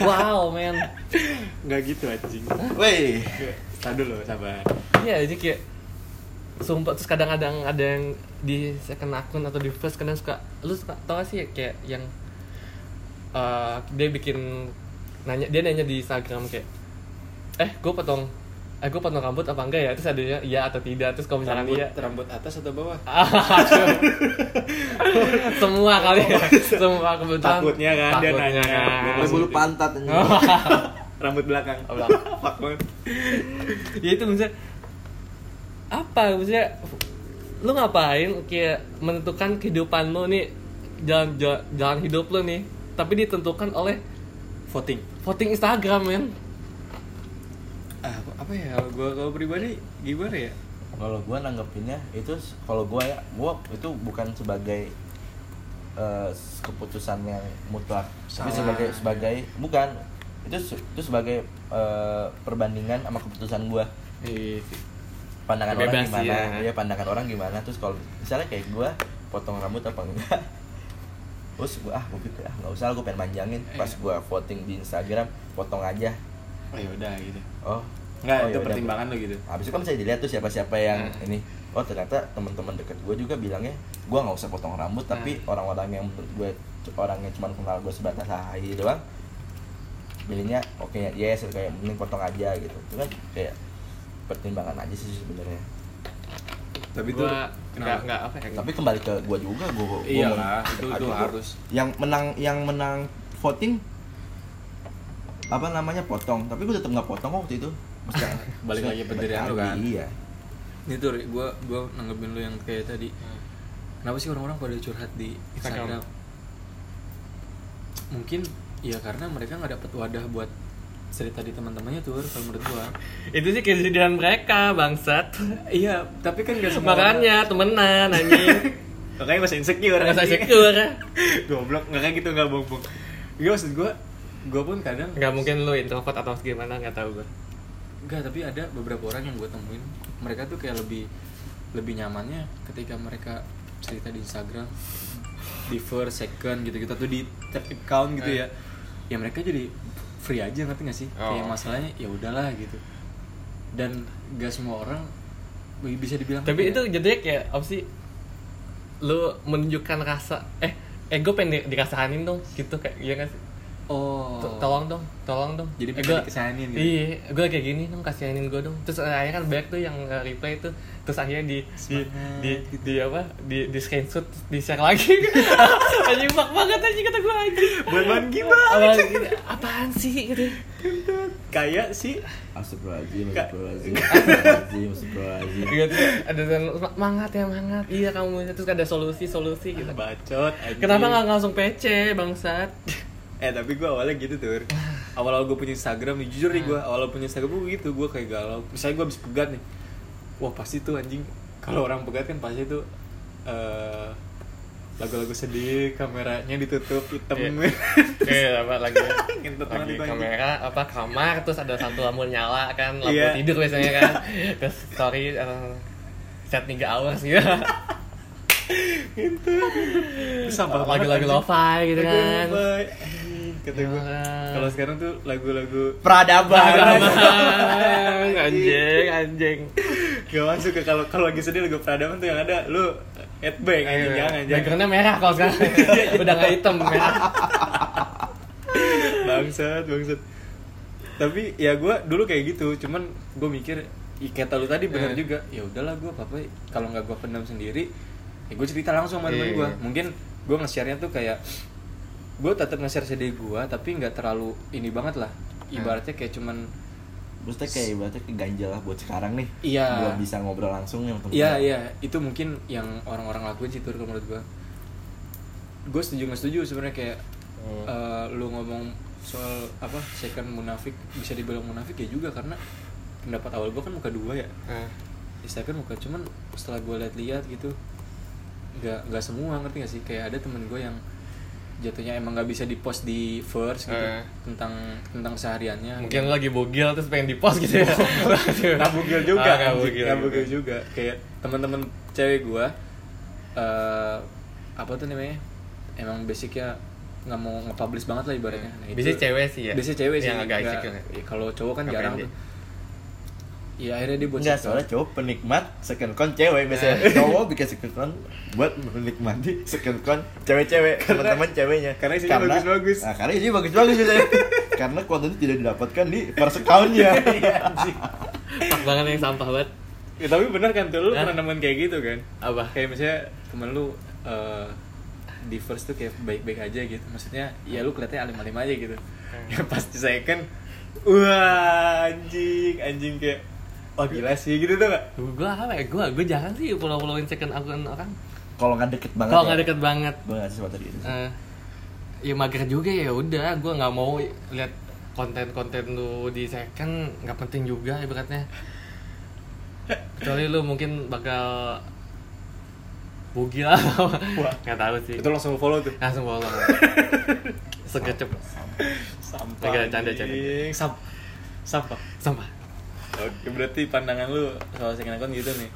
Wow man. Nggak gitu anjing. Woi. Tahan dulu sabar. Iya jadi kayak sumpah terus kadang-kadang ada yang di second akun atau di first kadang suka lu suka tau gak sih kayak yang eh, dia bikin nanya dia nanya di Instagram kayak eh gue potong eh gue potong rambut apa enggak ya? Terus adanya iya atau tidak? Terus kalau misalkan rambut iya rambut atas atau bawah? Semua kali ya. Semua kebetulan Takutnya kan, dia takutnya nanya. kan. Bulu pantat rambut belakang. Oh, belakang. ya itu maksudnya apa? Maksudnya lu ngapain kayak menentukan kehidupan lu nih? Jalan jalan, jalan hidup lu nih. Tapi ditentukan oleh voting. voting Instagram men. Ah, apa ya? Gue kalau pribadi gimana ya? Kalau gua nanggepinnya itu kalau gua ya, gua itu bukan sebagai eh, keputusan yang mutlak, tapi Salah. sebagai sebagai bukan. Itu itu sebagai eh, perbandingan sama keputusan gua. Iya. Pandangan Bebas orang gimana? ya. ya pandangan orang gimana? Terus kalau misalnya kayak gue potong rambut apa enggak? Terus gue ah gue pikir ah nggak usah gue pengen manjangin. Pas gue voting di Instagram potong aja. Oh ya udah gitu. Oh. Nggak, oh, itu yaudah. pertimbangan lo gitu. Habis itu kan bisa dilihat tuh siapa-siapa yang Hmm. ini. Oh ternyata teman-teman deket gue juga bilangnya gue nggak usah potong rambut tapi orang-orang yang menurut gue orang yang cuma kenal gue sebatas hai doang pilihnya oke yes kayak mending potong aja gitu. Itu kan kayak pertimbangan aja sih sebenarnya. Tapi itu nggak nggak apa ya? Tapi kembali ke gua juga gua, gua Iya lah, itu- itu harus. yang menang yang menang voting apa namanya potong. Tapi gua tetap nggak potong waktu itu. Maksudnya, Balik lagi pendirian lu kan. iya. Ini tuh gue gue nanggepin lu yang kayak tadi. Kenapa sih orang-orang pada curhat di Instagram. Instagram? Mungkin ya karena mereka nggak dapet wadah buat cerita di teman-temannya tuh kalau menurut gua. Itu sih kesedihan mereka bangsat. Iya tapi kan gak semua makanya temenan anjing. Makanya masih insecure rasa anjing. secure goblok nggak kayak gitu nggak bohong Gak maksud gua gua pun kadang nggak mungkin lu introvert atau gimana nggak tahu gue Enggak, tapi ada beberapa orang yang gue temuin. Mereka tuh kayak lebih lebih nyamannya ketika mereka cerita di Instagram di first, second gitu-gitu atau di third account gitu Eh. ya. Ya mereka jadi free aja ngerti gak sih? Oh. Kayak masalahnya ya udahlah gitu. Dan gak semua orang bisa dibilang tapi kayak- itu jadinya kayak apa sih lu menunjukkan rasa eh eh gue pengen di- dikasahanin dong gitu kayak iya gak sih oh. T- tolong dong tolong dong. Jadi eh, pengen gua- dikasahanin gitu? iya gue kayak gini dong kasihanin gue dong. Terus akhirnya kan banyak tuh yang eh, reply tuh. Terus akhirnya di di, Semangat, di, gitu. di apa? Di di screenshot di share lagi. Anjing bak banget anjing kata gue anjing. Buat bahan gimana? apaan, apaan sih gitu. Kayak sih. Astagfirullahaladzim, astagfirullahaladzim, astagfirullahaladzim, astagfirullahaladzim. gitu ada yang semangat ya semangat iya kamu terus ada solusi solusi gitu bacot anjing. kenapa nggak langsung PC bangsat Eh tapi gue awalnya gitu tuh Awal-awal gue punya Instagram nih. Jujur nih gue Awal punya Instagram gue gitu. Gue kayak galau. Misalnya gue habis pegat nih. Wah pasti tuh anjing. Kalau orang pegat kan pasti tuh eh, Lagu-lagu sedih Kameranya ditutup hitam. Iya. Iya, apa lagi lagi kamera apa kamar terus ada satu lampu nyala kan lampu Iya. tidur biasanya kan. Terus story uh, set 3 hours gitu Sampah banget, lagu-lagu lo-fi gitu kan. Kata gue Ya. Kalau sekarang tuh lagu-lagu Peradaban. anjing anjing. Gak masuk ke kalau kalau lagi sedih lagu peradaban tuh yang ada lu headbang anjing jangan jangan. Backgroundnya merah kalau sekarang. Udah nggak hitam merah. Bangsat bangsat. Tapi ya gue dulu kayak gitu cuman gue mikir "Ih, kata lu tadi benar Eh. juga. Ya udahlah gue apa kalau nggak gue pendam sendiri ya gue cerita langsung sama temen Iya. gue mungkin gue nge-share-nya tuh kayak gue tetap nge-share sedih gue tapi nggak terlalu ini banget lah. Ibaratnya kayak cuman Maksudnya kayak ibaratnya keganjal lah buat sekarang nih. Iya. Belum bisa ngobrol langsung yang Iya iya. Itu mungkin yang orang-orang lakuin sih kalau menurut gue gue setuju nggak setuju sebenarnya kayak Hmm. eh, lu ngomong soal apa second munafik bisa dibilang munafik ya juga karena pendapat awal gue kan muka dua ya. Di second muka cuman setelah gue lihat-lihat gitu nggak nggak semua ngerti gak sih? Kayak ada temen gue yang jatuhnya emang nggak bisa di post di first gitu Eh. tentang tentang sehariannya mungkin lu lagi bugil terus pengen di post gitu ya. Nggak bugil juga Ah, nggak bugil nggak juga. bugil juga. Kayak teman-teman cewek gua eh apa tuh namanya? Emang basicnya nggak mau nge-publish banget lah ibaratnya. Nah, itu- biasanya cewek sih ya? biasanya cewek sih yang agak ya. kalau cowok kan Nggak jarang tuh ya akhirnya dia buat Enggak, soalnya cowok penikmat second con cewek biasanya. Cowok bikin second con buat menikmati second con cewek-cewek, teman-teman ceweknya. karena isinya bagus-bagus. Nah, karena isinya bagus-bagus biasanya. karena konten itu tidak didapatkan di first account-nya. Iya, anjing. Pak banget yang sampah banget. Ya, tapi bener kan tuh lu Hah? pernah nemuin kayak gitu kan? Apa? Kayak misalnya temen lu eh, di first tuh kayak baik-baik aja gitu. Maksudnya ya lu kelihatannya alim-alim aja gitu. Ya pas di second wah anjing, anjing kayak oh gila sih gitu tuh gak? Gua apa ya? Gua gua jarang sih follow-followin second akun orang. Kalau nggak deket banget Kalau ya, nggak deket banget. Gue nggak sesuatu gitu Eh, ya mager juga ya udah gue nggak mau lihat konten-konten lu di second nggak penting juga ibaratnya kecuali lu mungkin bakal bugi lah Wah. nggak tahu sih Itu langsung follow tuh. langsung follow sekecep Sampah. Enggak, canda, canda. anjing. Sam- Sampah. sampah Oke, berarti pandangan lu soal second account gitu nih.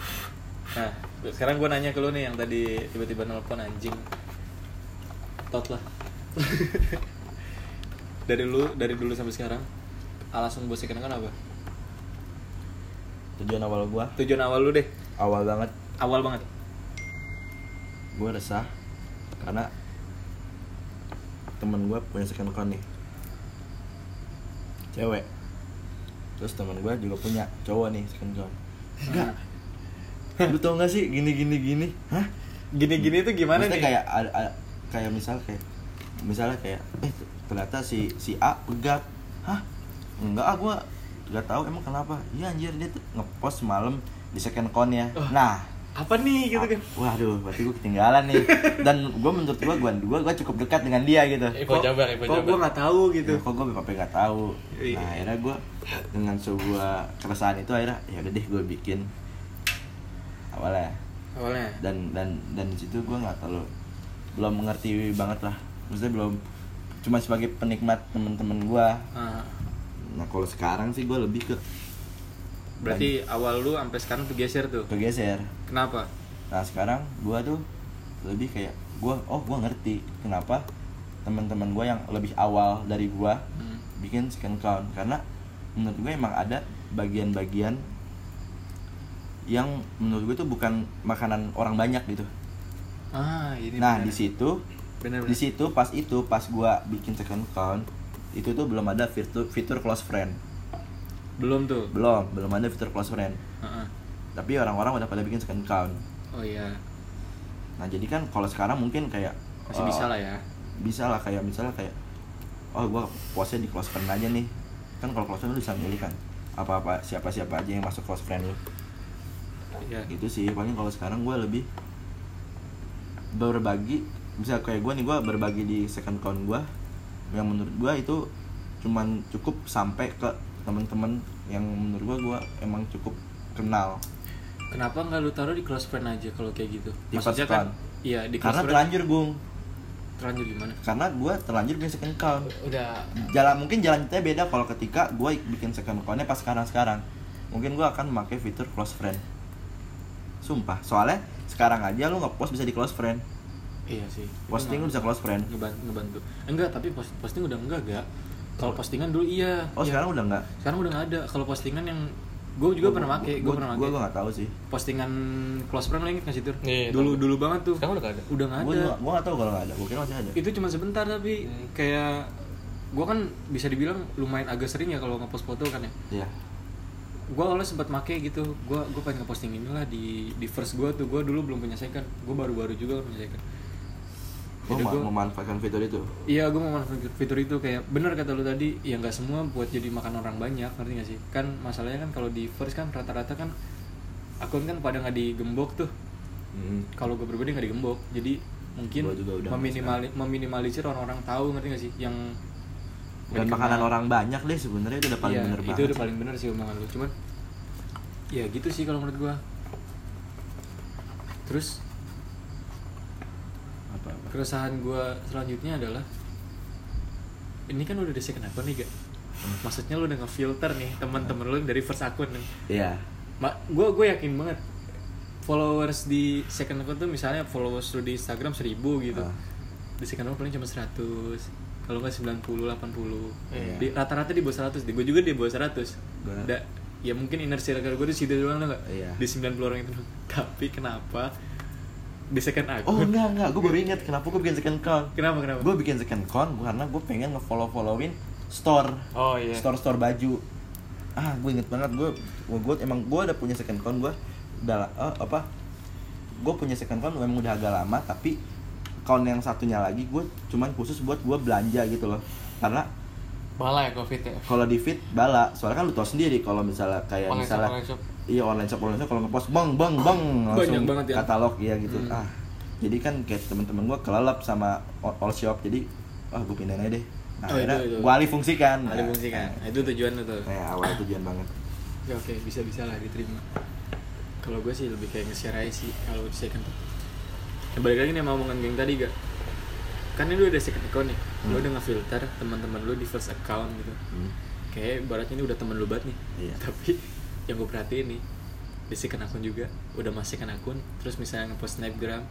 Nah, sekarang gue nanya ke lu nih yang tadi tiba-tiba nelpon anjing. Tot lah. dari lu, dari dulu sampai sekarang, alasan buat second account apa? Tujuan awal gue Tujuan awal lu deh, Awal banget awal banget. Gue resah Karena Temen gue punya second account nih Cewek Terus temen gue juga punya cowok nih second Enggak. Lu tau gak sih gini gini gini? Hah? Gini-gini tuh gimana Maksudnya nih? kayak ada, ada- kayak misal kayak misalnya kayak eh ternyata si si A pegat hah? Enggak ah gua nggak tahu emang kenapa. Iya anjir dia tuh ngepost semalam di second account ya Oh. nah Apa nih gitu kan? waduh berarti gua ketinggalan nih. Dan gua menurut gua gua gua, gua cukup dekat dengan dia gitu. Ipo Jabar Ipo Kok gue nggak tahu gitu? Ya, kok gue sampai nggak tahu. Iya. nah akhirnya gue dengan sebuah keresahan itu akhirnya ya udah deh gue bikin. Awalnya. Awalnya. dan dan dan di situ gue nggak terlalu belum mengerti banget lah. Maksudnya belum cuma sebagai penikmat temen-temen gue Ah, nah kalau sekarang sih gue lebih ke berarti awal lu sampai sekarang tuh geser tuh. kegeser Kenapa? nah sekarang gue tuh lebih kayak gue oh gue ngerti kenapa teman-teman gue yang lebih awal dari gue Hmm. bikin second count karena menurut gue emang ada bagian-bagian yang menurut gue tuh bukan makanan orang banyak gitu Ah, ini nah di situ di situ pas itu pas gua bikin second account itu tuh belum ada fitur fitur close friend belum tuh. belum belum ada fitur close friend Heeh. tapi orang-orang udah pada bikin second account Oh iya, nah jadi kan kalau sekarang mungkin kayak masih eh, bisa lah ya. bisa lah kayak misalnya kayak oh gua postnya di close friend aja nih kan kalau close friend lu bisa milih kan apa apa siapa siapa aja yang masuk close friend lu Iya. gitu sih paling kalau sekarang gua lebih berbagi bisa kayak gua nih gua berbagi di second account gua yang menurut gua itu cuman cukup sampai ke teman-teman yang menurut gua gua emang cukup kenal Kenapa nggak lu taruh di close friend aja kalau kayak gitu? Di Maksudnya kan, iya di close karena friend. terlanjur gung Terlanjur gimana? karena gua terlanjur bikin second account udah jalan mungkin jalan kita beda kalau ketika gue bikin second accountnya pas sekarang sekarang mungkin gue akan memakai fitur close friend sumpah soalnya sekarang aja lu ngepost bisa di close friend Iya sih. Posting lu nggak- bisa close friend ngebantu, ngebantu. Enggak, tapi post, posting udah enggak gak. Kalau postingan dulu iya. oh Iya. sekarang udah enggak Sekarang udah nggak ada. Kalau postingan yang gue juga pernah make, gue pernah make. gue nggak tahu sih Postingan close friend lo inget nggak sih tur? Iya, dulu tahu. dulu banget tuh. sekarang udah gak ada Udah nggak gue ada. gue nggak tahu kalau nggak ada gue kira masih ada Itu cuma sebentar tapi Hmm. kayak gue kan bisa dibilang lumayan agak sering ya kalau ngepost foto kan ya. iya gue awalnya sempat make gitu gue gue pengen ngeposting inilah di di first gue tuh gue dulu belum punya second gue baru-baru juga punya second gue Jadi gua- memanfaatkan fitur itu? Iya gue mau manfaatin fitur itu kayak bener kata lu tadi ya nggak semua buat jadi makan orang banyak ngerti gak sih? Kan masalahnya kan kalau di first kan rata-rata kan akun kan pada nggak digembok tuh. Hmm. kalau gue pribadi nggak digembok jadi mungkin meminimali meminimalisir orang-orang tahu ngerti gak sih? Yang dan makanan dikenal. orang banyak deh sebenarnya itu udah paling Iya, bener itu banget. udah paling bener sih omongan lu. Cuman ya gitu sih kalau menurut gua. Terus? Apa keresahan gua selanjutnya adalah ini kan udah di second akun nih gak? Maksudnya lu udah ngefilter nih teman-teman lu dari first akun nih. Iya. Ma, gua gue yakin banget followers di second akun tuh misalnya followers lu di Instagram 1000 gitu. Ah. di second akun paling cuma 100 kalau nggak 90 80 Iya. di rata-rata di bawah 100 di gue juga di bawah 100 Gua- Da, ya mungkin inner circle gue di situ doang lah nggak? Iya. di 90 orang itu tapi kenapa di second akun oh enggak enggak. Gue baru ingat. Kenapa gue bikin second account kenapa kenapa? Gue bikin second account karena gue pengen nge-follow followin store. Oh iya. Store store baju. Ah gue inget banget. Gue gue emang gue udah punya second account gue udah eh, apa? Gue punya second account memang udah agak lama tapi account yang satunya lagi gue cuman khusus buat gue belanja gitu loh. Karena Bala ya covid ya. kalau di feed bala. Soalnya kan lu tau sendiri kalau misalnya kayak Online misalnya shop. Iya online shop online shop kalau ngepost bang bang bang langsung Banyak banget ya. katalog iya gitu Hmm. ah jadi kan kayak temen-temen gue kelelap sama all shop jadi ah gue pindahin aja deh nah, Oh, akhirnya itu. gue alih fungsikan Ada fungsi kan. Nah, itu tujuan lu tuh. kayak awal tujuan banget Ya oke, bisa bisa lah diterima. Kalau gue sih lebih kayak nge-share aja sih kalau di second. Ya, balik lagi nih sama omongan geng tadi gak? Kan ini lu udah second account nih, lu Hmm. udah ngefilter teman-teman lu di first account gitu. Hmm. Kayak baratnya ini udah temen lu banget nih. Iya. Tapi yang gue perhatiin nih second akun juga. Udah masih second akun, terus misalnya ngepost snapgram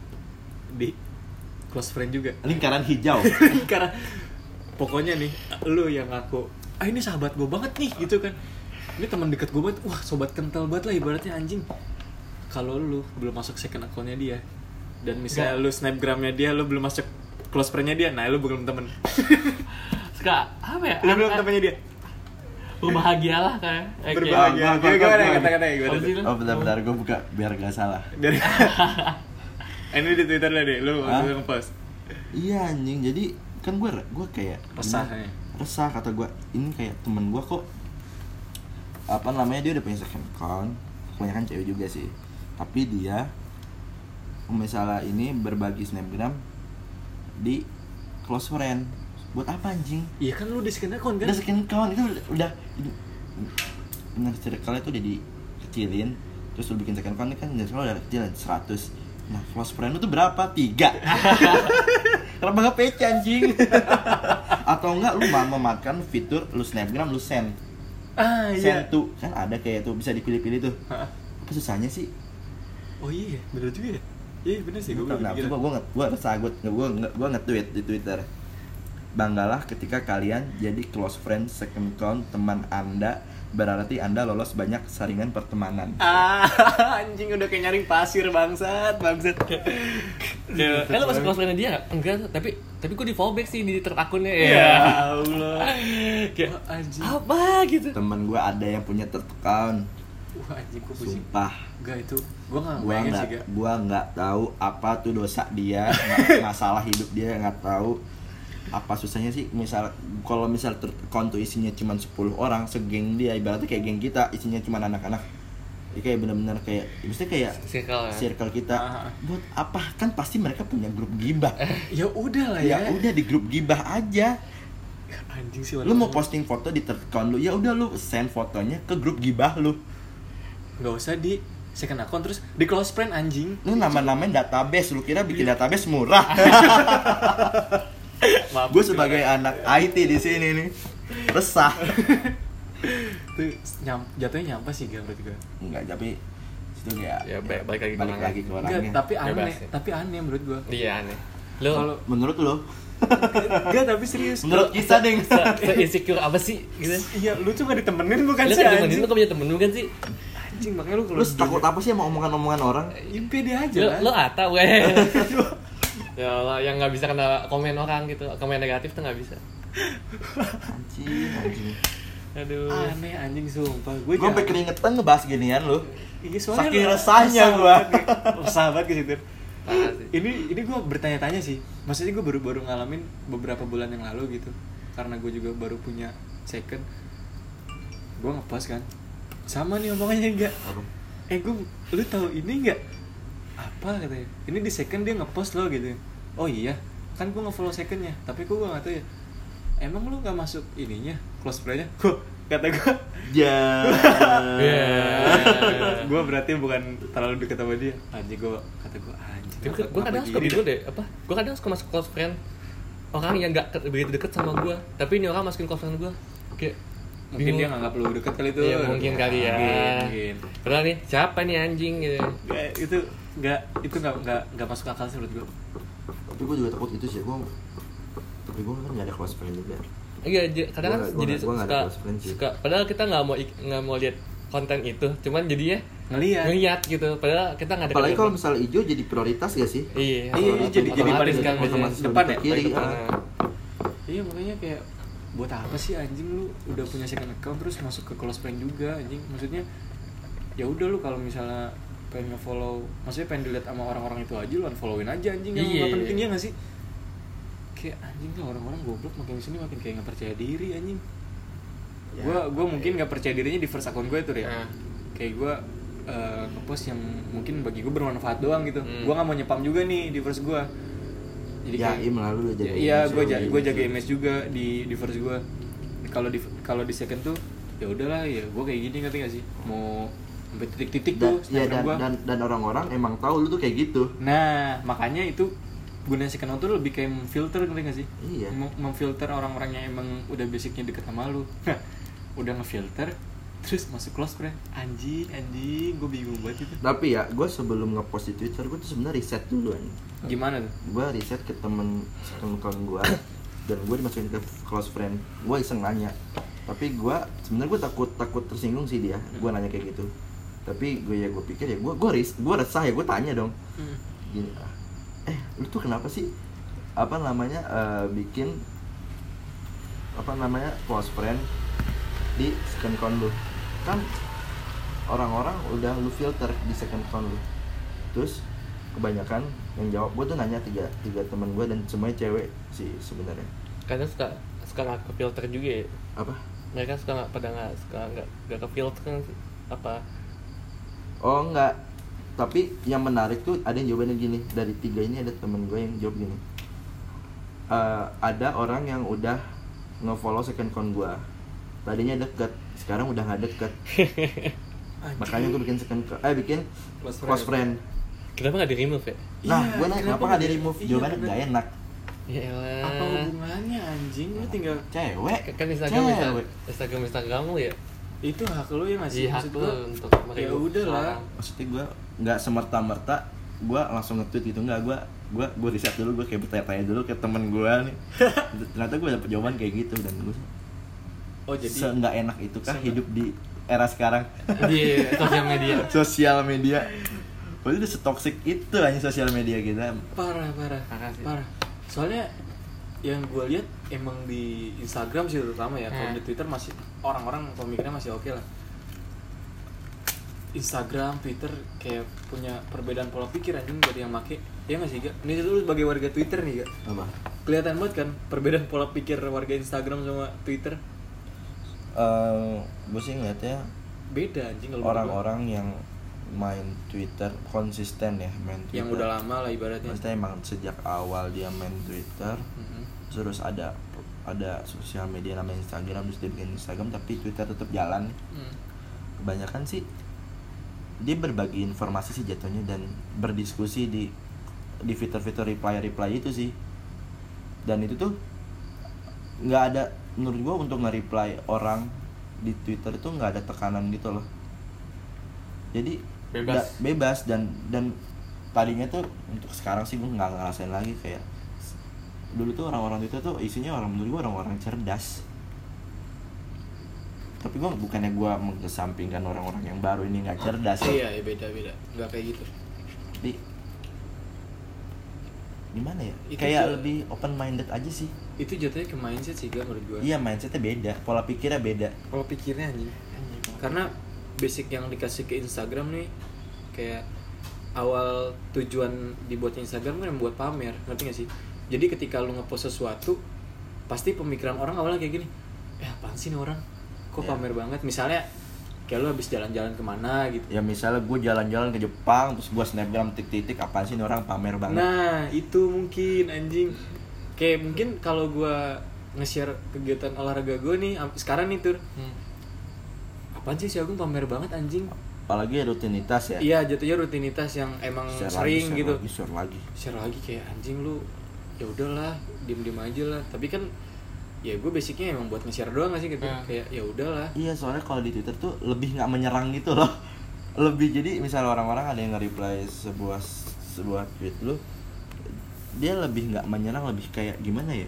di close friend juga. lingkaran hijau. Karena pokoknya nih lu yang ngaku ah ini sahabat gue banget nih gitu kan. Ini teman dekat gue banget. Wah sobat kental banget lah ibaratnya anjing. Kalau lu belum masuk second accountnya dia dan misalnya lu snapgramnya dia lu belum masuk close friendnya dia nah lu belum temen. Suka apa ya? lu belum temennya dia Berbahagialah. Eh, kayak- berbahagia. Gimana gimana Apa sih lu? oh bentar-bentar gue buka biar gak salah. Ini di twitter lah deh lu Hah? lu ngepost. Iya anjing. Jadi kan gue gue kayak Resah, ini- ya? resah kata gue ini kayak temen gue kok apa namanya dia udah punya second account. Kebanyakan cewek juga sih. Tapi dia misalnya ini berbagi snapgram di close friend buat apa anjing? Iya kan lu di second account kan? Udah second account itu udah benar circle itu udah dikecilin terus lu bikin second account kan circle udah kecil 100 nah close friend lu tuh berapa? tiga. Kenapa gak pece anjing? Atau enggak lu mau memakan fitur lu snapgram lu send. Ah iya. Send to kan ada kayak tuh bisa dipilih-pilih tuh. Apa susahnya sih? Oh iya bener juga ya? Iya bener sih gue belum nah, kepikiran. coba gue gue resah gue gue gue nge-tweet di twitter banggalah ketika kalian jadi close friend second account teman anda berarti anda lolos banyak saringan pertemanan Ah, anjing udah kayak nyaring pasir bangsat, bangsat. Ya, eh lu masuk close friend dia nggak? Enggak, tapi tapi gue di fallback sih di third akunnya Ya Allah. Kayak Wah, anjing. apa gitu. temen gue ada yang punya third account Wah, anjing gua pusing. sumpah Enggak itu. Gua enggak gue bayangin nggak sih, Gak. gua nggak tahu apa tuh dosa dia masalah hidup dia nggak tahu apa susahnya sih misal kalau misal tuh isinya cuma 10 orang segeng dia ibaratnya kayak geng kita isinya cuma anak-anak ya kayak bener-bener kayak maksudnya kayak Circle ya. circle kita Ah. buat apa kan pasti mereka punya grup gibah Ya udah lah ya. ya udah di grup gibah aja Anjing sih. lu mau posting foto di third account lu ya udah lu send fotonya ke grup gibah lu Enggak usah di second account terus di close friend anjing. lu nama-namain database lu kira bikin database murah. gue sebagai anak IT di sini nih resah itu nyam, jatuhnya nyampe sih gak berarti gue. enggak tapi itu kayak Ya, balik- balik lagi ke balik orangnya. lagi ke Enggak, orangnya tapi Bebas aneh, ya. tapi aneh menurut gua. Iya aneh. Lu Kalau menurut lo enggak tapi serius. menurut kisah deh se, se insecure apa sih gitu? Iya, lu gak ditemenin bukan Lu sih kan temenin anjing. lu kan punya temen lu kan sih? Anjing makanya lu kalau lu takut apa sih sama omongan-omongan orang Ya pede aja Lu, lah. lu ata gue. ya Allah, yang nggak bisa kena komen orang gitu, komen negatif tuh nggak bisa. anjing anjing. Aduh. aneh anjing sumpah. Gue gue sampai keringetan ngebahas ginian lu. Iya, soalnya Saking resahnya banget nih. resah banget ke situ. Ini ini gue bertanya-tanya sih. Maksudnya gue baru baru ngalamin beberapa bulan yang lalu gitu. Karena gue juga baru punya second. Gue ngepost kan. Sama nih omongannya enggak eh gue lu tahu ini enggak apa katanya? Ini di second dia ngepost lo gitu oh iya kan gue ngefollow secondnya tapi gue nggak tahu ya emang lu nggak masuk ininya close friendnya kok kata gue ya Iya. gue berarti bukan terlalu deket sama dia anjing gue kata gue anjing Tapi gue kadang suka bingung deh, apa? Gue kadang suka masuk close friend orang yang gak begitu deket sama gue, tapi ini orang masukin close friend gue, kayak mungkin bingung. dia nganggap lu deket kali tuh Iya mungkin kali ya. mungkin, mungkin. Padahal nih siapa nih anjing gitu. Nggak, itu nggak itu nggak nggak nggak masuk akal sih menurut gue tapi gue juga takut itu sih gue tapi gue kan gak ada close friend juga Iya, kadang kan Gua- gua jadi gua ada suka, close friend sih. suka. Padahal kita nggak mau nggak mau lihat konten itu, cuman jadinya ngeliat ngeliat gitu. Padahal kita nggak ada. apalagi kalau misalnya hijau jadi prioritas gak sih iya, Iya, iya, jadi- jadi paling- kan depan ya? Kiri, depan, ah. ah. iya makanya kayak buat apa sih anjing lu udah punya second account terus masuk ke close friend juga anjing maksudnya ya udah lu kalau misalnya pengen nge-follow maksudnya pengen dilihat sama orang-orang itu aja lu unfollowin aja anjing yang Iya. nggak penting ya nggak sih? Kayak anjing tuh orang-orang goblok makin ke sini makin kayak nggak percaya diri anjing. Ya, gua gua mungkin nggak percaya dirinya di first account gue tuh ya Ah. kayak gue uh, ngepost yang mungkin bagi gue bermanfaat doang gitu. Hmm. gue nggak mau nyepam juga nih di first gue jadi Jaim lah lu jaga iya gue jaga gue jaga image juga di di first gue kalau di kalau di second tuh ya udahlah ya gue kayak gini ngerti gak sih? Mau sampai titik-titik tuh ya, dan, gua. dan dan orang-orang emang tahu lu tuh kayak gitu. Nah makanya itu guna second account tuh lebih kayak filter ngerti gak sih? Iya. Mem- memfilter orang-orang yang emang udah basicnya deket sama lu. Udah ngefilter terus masuk close friend anjing anjing gue bingung banget itu. Tapi ya gue sebelum ngepost di twitter gue tuh sebenarnya riset dulu nih gimana tuh? Gue riset ke temen temen gue dan gue dimasukin ke close friend. Gue iseng nanya. Tapi gue sebenarnya gue takut takut tersinggung sih dia. Gue nanya kayak gitu tapi gue ya gue pikir ya gue gue ris gue resah ya gue tanya dong. Gini ah, eh lu tuh kenapa sih apa namanya eh, bikin apa namanya close friend di second account lu? Kan orang-orang udah lu filter di second account lu. Terus kebanyakan yang jawab gue tuh nanya tiga tiga teman gue dan semuanya cewek sih sebenarnya. Kadang suka suka nggak ke filter juga ya? Apa? Mereka suka nggak pada nggak suka nggak nggak ke filter kan apa oh enggak. Tapi yang menarik tuh ada yang jawabannya gini. Dari tiga ini ada temen gue yang jawab gini. Eh, ada orang yang udah nge-follow second account gue tadinya deket sekarang udah nggak deket. Makanya gue bikin second co- eh bikin Close close friend, kenapa nggak di remove ya? Nah Iya, gue nanya kenapa nggak di remove Iya, jawabannya bener. gak enak. Ya elah. Apa hubungannya anjing? Lu tinggal cewek. Kan Instagram bisa cewek. Instagram Instagram lu ya itu hak lu ya nggak sih? Iya, hak Maksud lu untuk ya udah lah. maksudnya gue nggak semerta merta gue langsung nge-tweet gitu. Nggak gue gue gue riset dulu gue kayak bertanya-tanya dulu ke temen gue nih. Ternyata gue dapet jawaban kayak gitu dan gue oh jadi se nggak enak itu kah Se- hidup di era sekarang? Di sosial media. Sosial media. Berarti udah setoksik itu hanya sosial media kita. Parah parah. Parah sih. parah. Soalnya yang gue lihat emang di Instagram sih terutama ya. Kalau Hmm. di Twitter masih orang-orang pemikirannya masih oke lah. Instagram, Twitter kayak punya perbedaan pola pikir anjing dari yang make. Ya nggak sih gak? Ini lu sebagai warga Twitter nih gak? apa? Kelihatan banget kan perbedaan pola pikir warga Instagram sama Twitter? Gue sih ngeliatnya beda anjing kalau orang-orang yang main Twitter konsisten ya main Twitter. yang udah lama lah ibaratnya. Maksudnya emang sejak awal dia main Twitter Mhm. terus ada ada sosial media namanya Instagram terus dia bikin Instagram tapi Twitter tetap jalan Hmm. kebanyakan sih dia berbagi informasi sih jatuhnya dan berdiskusi di di fitur-fitur reply reply itu sih dan itu tuh nggak ada menurut gua untuk nge-reply orang di Twitter itu nggak ada tekanan gitu loh jadi Bebas. bebas dan dan tadinya tuh untuk sekarang sih gua nggak ngerasain lagi kayak dulu tuh orang-orang Twitter tuh isinya orang menurut gua orang-orang cerdas. Tapi gua bukannya gua mengesampingkan orang-orang yang baru ini nggak cerdas. Ya. iya iya, beda beda. Nggak kayak gitu. Tapi gimana ya? Itu kayak tuh- lebih open minded aja sih. Itu jatuhnya ke mindset sih gak menurut gue iya mindsetnya beda. Pola pikirnya beda. Kalau pikirnya anjing. Karena basic yang dikasih ke Instagram nih kayak awal tujuan dibuat Instagram kan buat pamer. Ngerti gak sih jadi ketika lu ngepost sesuatu pasti pemikiran orang awalnya kayak gini eh apaan sih nih orang kok Ya. pamer banget misalnya kayak lu habis jalan-jalan ke mana gitu ya misalnya gue jalan-jalan ke Jepang terus gue snapgram titik-titik apaan sih ini orang pamer banget Nah, itu mungkin anjing. Kayak mungkin kalau gua nge-share kegiatan olahraga gue nih sekarang nih tur. Hmm. Apaan sih si Agung pamer banget anjing? apalagi rutinitas ya Iya, jatuhnya rutinitas yang emang Share lagi, sering share gitu. lagi, share lagi Share lagi kayak anjing lu ya udahlah, diem-diem aja lah. Tapi kan ya gue basicnya emang buat nge-share doang gak sih gitu. Hmm. Kayak ya udahlah. iya soalnya kalau di Twitter tuh lebih nggak menyerang gitu loh lebih jadi misalnya orang-orang ada yang nge-reply sebuah sebuah tweet lu dia lebih nggak menyerang lebih kayak gimana ya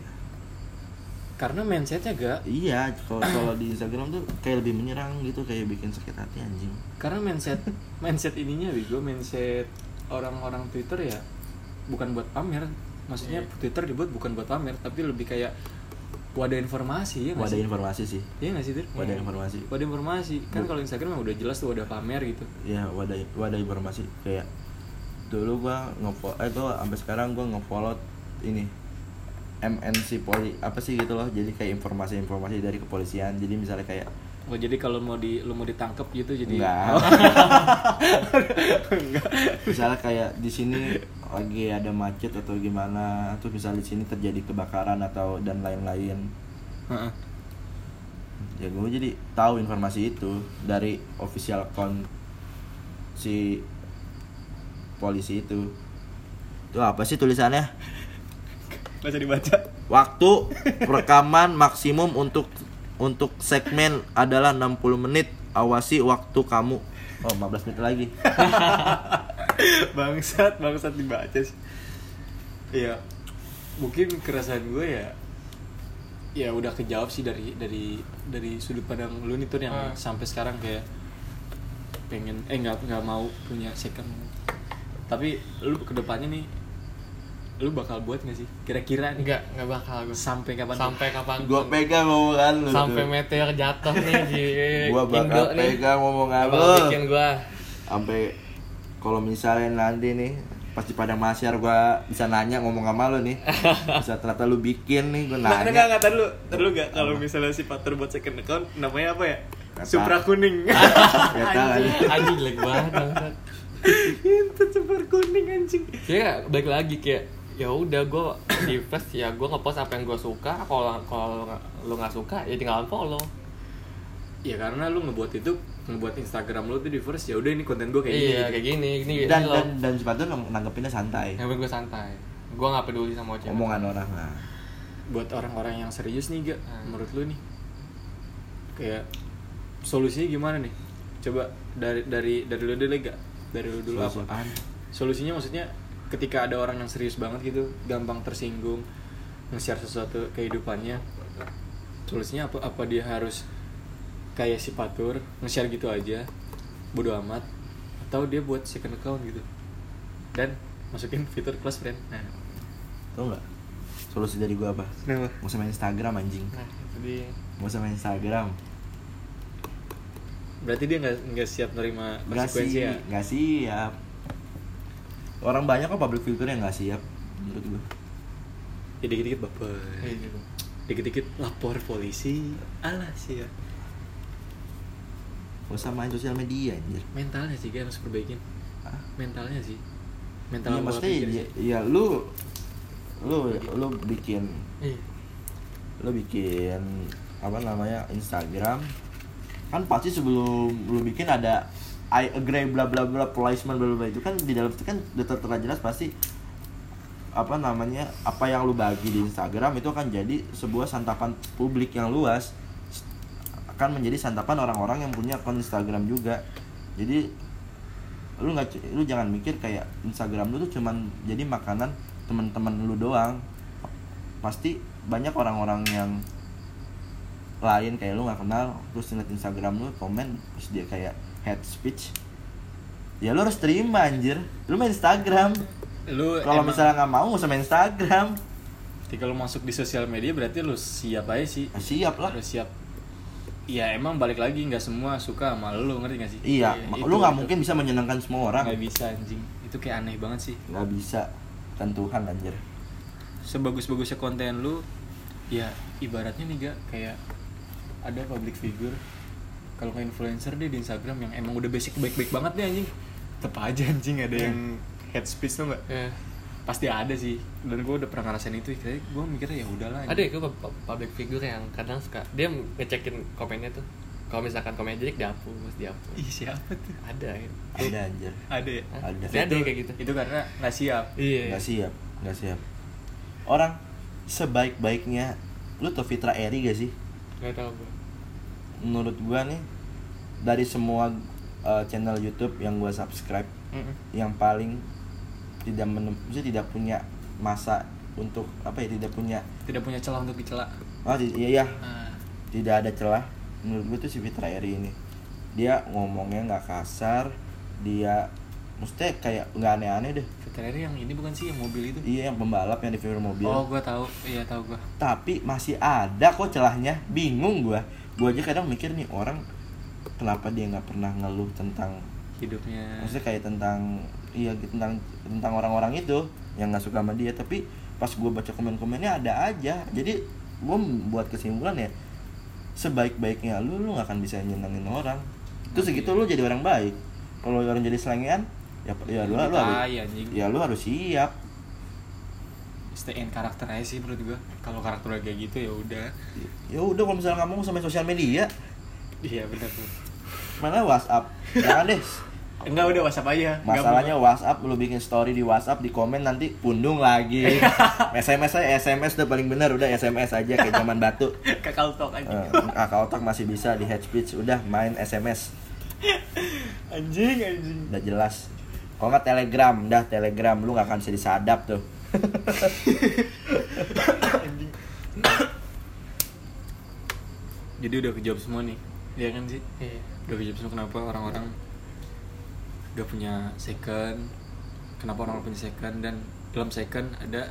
Karena mindsetnya gak Iya, kalau kalau di Instagram tuh kayak lebih menyerang gitu, kayak bikin sakit hati anjing. karena mindset mindset ininya bego mindset orang-orang Twitter ya bukan buat pamer maksudnya Iya. Twitter dibuat bukan buat pamer tapi lebih kayak wadah informasi ya wadah sih? informasi sih Iya nggak sih wadah informasi Wadah informasi kan kalau Instagram mah udah jelas tuh wadah pamer gitu. ya wadah wadah informasi kayak dulu gua ngefollow eh tuh sampai sekarang gua ngefollow ini MNC poli apa sih gitu loh jadi kayak informasi-informasi dari kepolisian jadi misalnya kayak Oh jadi kalau mau di lu mau ditangkap gitu jadi Enggak. Oh. misalnya kayak di sini lagi ada macet atau gimana terus misalnya di sini terjadi kebakaran atau dan lain-lain. Ya gue jadi tahu informasi itu dari official account si polisi itu. Itu apa sih tulisannya? Bisa dibaca. waktu rekaman maksimum untuk untuk segmen adalah 60 menit. Awasi waktu kamu. Oh 15 menit lagi bangsat, bangsat dibaca sih. Iya. Mungkin keresahan gue ya ya udah kejawab sih dari dari dari sudut pandang lu nih tuh yang Ah. sampai sekarang kayak pengen eh nggak nggak mau punya second. Tapi lu ke depannya nih lu bakal buat nggak sih? Kira-kira nih. Enggak enggak bakal gue sampai kapan? Sampai kapan gua pegang omongan lu sampai tuh. meteor jatuh nih di gua Indo bakal nih. pegang omongan Bakal lu. bikin gua? Sampai kalau misalnya nanti nih pasti pada masyar gua bisa nanya ngomong sama lu nih bisa ternyata lu bikin nih gua Nah, nanya enggak, enggak, tadi lu, tadi lu enggak kalau misalnya si Pater buat second account namanya apa ya? Nggak Supra kuning. Nggak tahu, anjing. jelek banget Itu Supra kuning anjing. ya balik lagi kayak ya udah gue di first ya gue ngepost apa yang gue suka kalau kalau lu nggak suka ya tinggal unfollow Ya karena lu ngebuat itu ngebuat Instagram lu tuh di first ya udah ini konten gue kayak iya gini. kayak gini ini dan ini dan dan sepatu nanggepinnya santai yang gue santai gue nggak peduli sama cewek omongan orang nah Buat orang-orang yang serius nih gak Hmm. menurut lu nih. Kayak solusinya gimana nih? Coba dari dari dari lu dulu gak? Dari lu dulu Solusi apa? apaan? Solusinya maksudnya ketika ada orang yang serius banget gitu, gampang tersinggung, nge-share sesuatu kehidupannya. Solusinya apa? Apa dia harus kayak si Patur, nge-share gitu aja, bodo amat, atau dia buat second account gitu, dan masukin fitur close friend. Nah, tau nggak? Solusi dari gua apa? Kenapa? mau sama Instagram anjing. Nah sama Instagram. Berarti dia nggak nggak siap nerima konsekuensi sih ya? nggak siap. Orang banyak kok public figure yang nggak siap menurut gua. Ya dikit-dikit baper, Kayak gitu. dikit-dikit lapor polisi, alah sih ya. Gak usah main sosial media anjir Mentalnya sih kan harus perbaikin. Hah? Mentalnya sih. Mental pola maksudnya ya, ya lu lu lu bikin Iya. lu bikin apa namanya Instagram kan pasti sebelum lu bikin ada I agree bla bla bla placement bla bla bla. itu kan di dalam itu kan udah tertera jelas pasti apa namanya apa yang lu bagi di Instagram itu akan jadi sebuah santapan publik yang luas akan menjadi santapan orang-orang yang punya akun Instagram juga. Jadi lu nggak lu jangan mikir kayak Instagram lu tuh cuman jadi makanan teman-teman lu doang. Pasti banyak orang-orang yang lain kayak lu nggak kenal terus ngeliat Instagram lu komen terus dia kayak head speech. Ya lu harus terima anjir. Lu main Instagram. Lu kalau misalnya nggak mau usah main Instagram. Ketika lu masuk di sosial media berarti lu siap aja sih. Siap lah. Harus siap. Iya emang balik lagi nggak semua suka sama lu ngerti gak sih? iya mak- itu- lu nggak mungkin bisa menyenangkan semua orang nggak bisa anjing. Itu kayak aneh banget sih. nggak bisa kan Tuhan anjir sebagus-bagusnya konten lu ya ibaratnya nih gak kayak ada public figure kalau kayak influencer deh di Instagram yang emang udah basic baik-baik banget deh anjing tetep aja anjing ada yang head speech tuh nggak Ya. Pasti ada sih. Dan gue udah pernah ngerasain itu kayak gue mikirnya ya udahlah ada ya gue public figure yang kadang suka dia ngecekin komennya tuh. Kalau misalkan komen jelek dihapus dihapus. Ih siapa tuh? Ada ya. Ada anjir. Ada ya? Ada. Ada. Kayak gitu. itu karena nggak siap. Iya. Nggak siap nggak siap. Orang sebaik-baiknya lu tau Fitra Eri gak sih? Nggak tahu gue menurut gua nih dari semua uh, channel YouTube yang gua subscribe Mm-mm. yang paling tidak menem tidak punya masa untuk apa ya tidak punya tidak punya celah untuk dicela. Oh iya iya. Ah, tidak ada celah. Menurut gue tuh si Fitra Eri ini dia ngomongnya nggak kasar dia maksudnya kayak nggak aneh-aneh deh. Veterinary yang ini bukan sih yang mobil itu? Iya yang pembalap yang di film mobil. Oh gua tahu. Iya tahu gua. Tapi masih ada kok celahnya. Bingung gua. Gua aja kadang mikir nih orang kenapa dia nggak pernah ngeluh tentang hidupnya. Maksudnya kayak tentang iya gitu tentang tentang orang-orang itu yang nggak suka sama dia. Tapi pas gua baca komen-komennya ada aja. Jadi gua buat kesimpulan ya sebaik-baiknya lu lu nggak akan bisa nyenengin orang. Itu segitu lu jadi orang baik. Kalau orang jadi selengean ya ya lu, lu harus ya lu harus siap. Stay in karakter aja sih menurut gua. Kalau karakter kayak gitu ya udah. Ya udah kalau misalnya kamu sama sosial media. Iya benar tuh. Mana WhatsApp? Jangan deh enggak udah WhatsApp aja. Masalahnya WhatsApp lu bikin story di WhatsApp di komen nanti pundung lagi. SMS aja SMS udah paling bener udah SMS aja kayak zaman batu. Kakak talk anjing. Eh, kakak otak masih bisa di head speech udah main SMS anjing anjing. Udah jelas. Kalau nggak telegram dah telegram lu nggak akan bisa disadap tuh. Jadi udah kejawab semua nih. Iya kan sih? Iya. udah kejawab semua kenapa orang-orang udah punya second kenapa orang punya second dan dalam second ada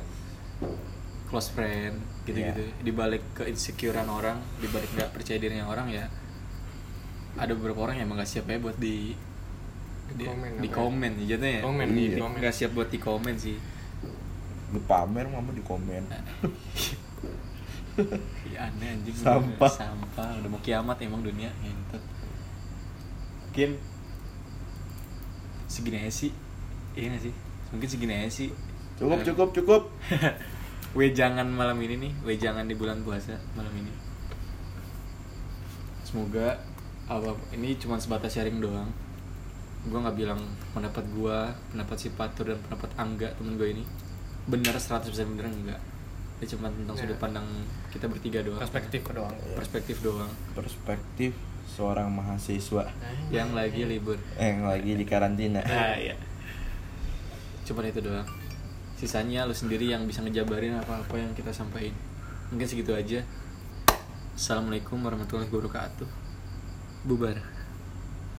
close friend gitu-gitu Iya. di balik ke insecurean orang di balik nggak percaya dirinya orang ya ada beberapa orang yang emang gak siap ya buat di di, Komen di ya? komen ya jatuhnya ya Komen, iya, Di- komen. nggak siap buat di komen sih lu pamer mama di komen Iya aneh anjing Sampah. sampah udah mau kiamat emang dunia ngentot mungkin segini aja sih. Iya gak sih? Mungkin segini aja sih. Cukup Eh, cukup cukup. Wejangan malam ini nih wejangan di bulan puasa malam ini. Semoga apa ini cuma sebatas sharing doang. Gue nggak bilang pendapat gue pendapat si Patur dan pendapat Angga temen gue ini. Benar 100% bener enggak? Ini cuma tentang Ya. sudut pandang kita bertiga doang. Perspektif doang. Perspektif doang. Perspektif seorang mahasiswa yang lagi libur. Yang lagi di karantina. Nah iya. Cuma itu doang. Sisanya lu sendiri yang bisa ngejabarin apa-apa yang kita sampaikan. Mungkin segitu aja. Assalamualaikum warahmatullahi wabarakatuh. Bubar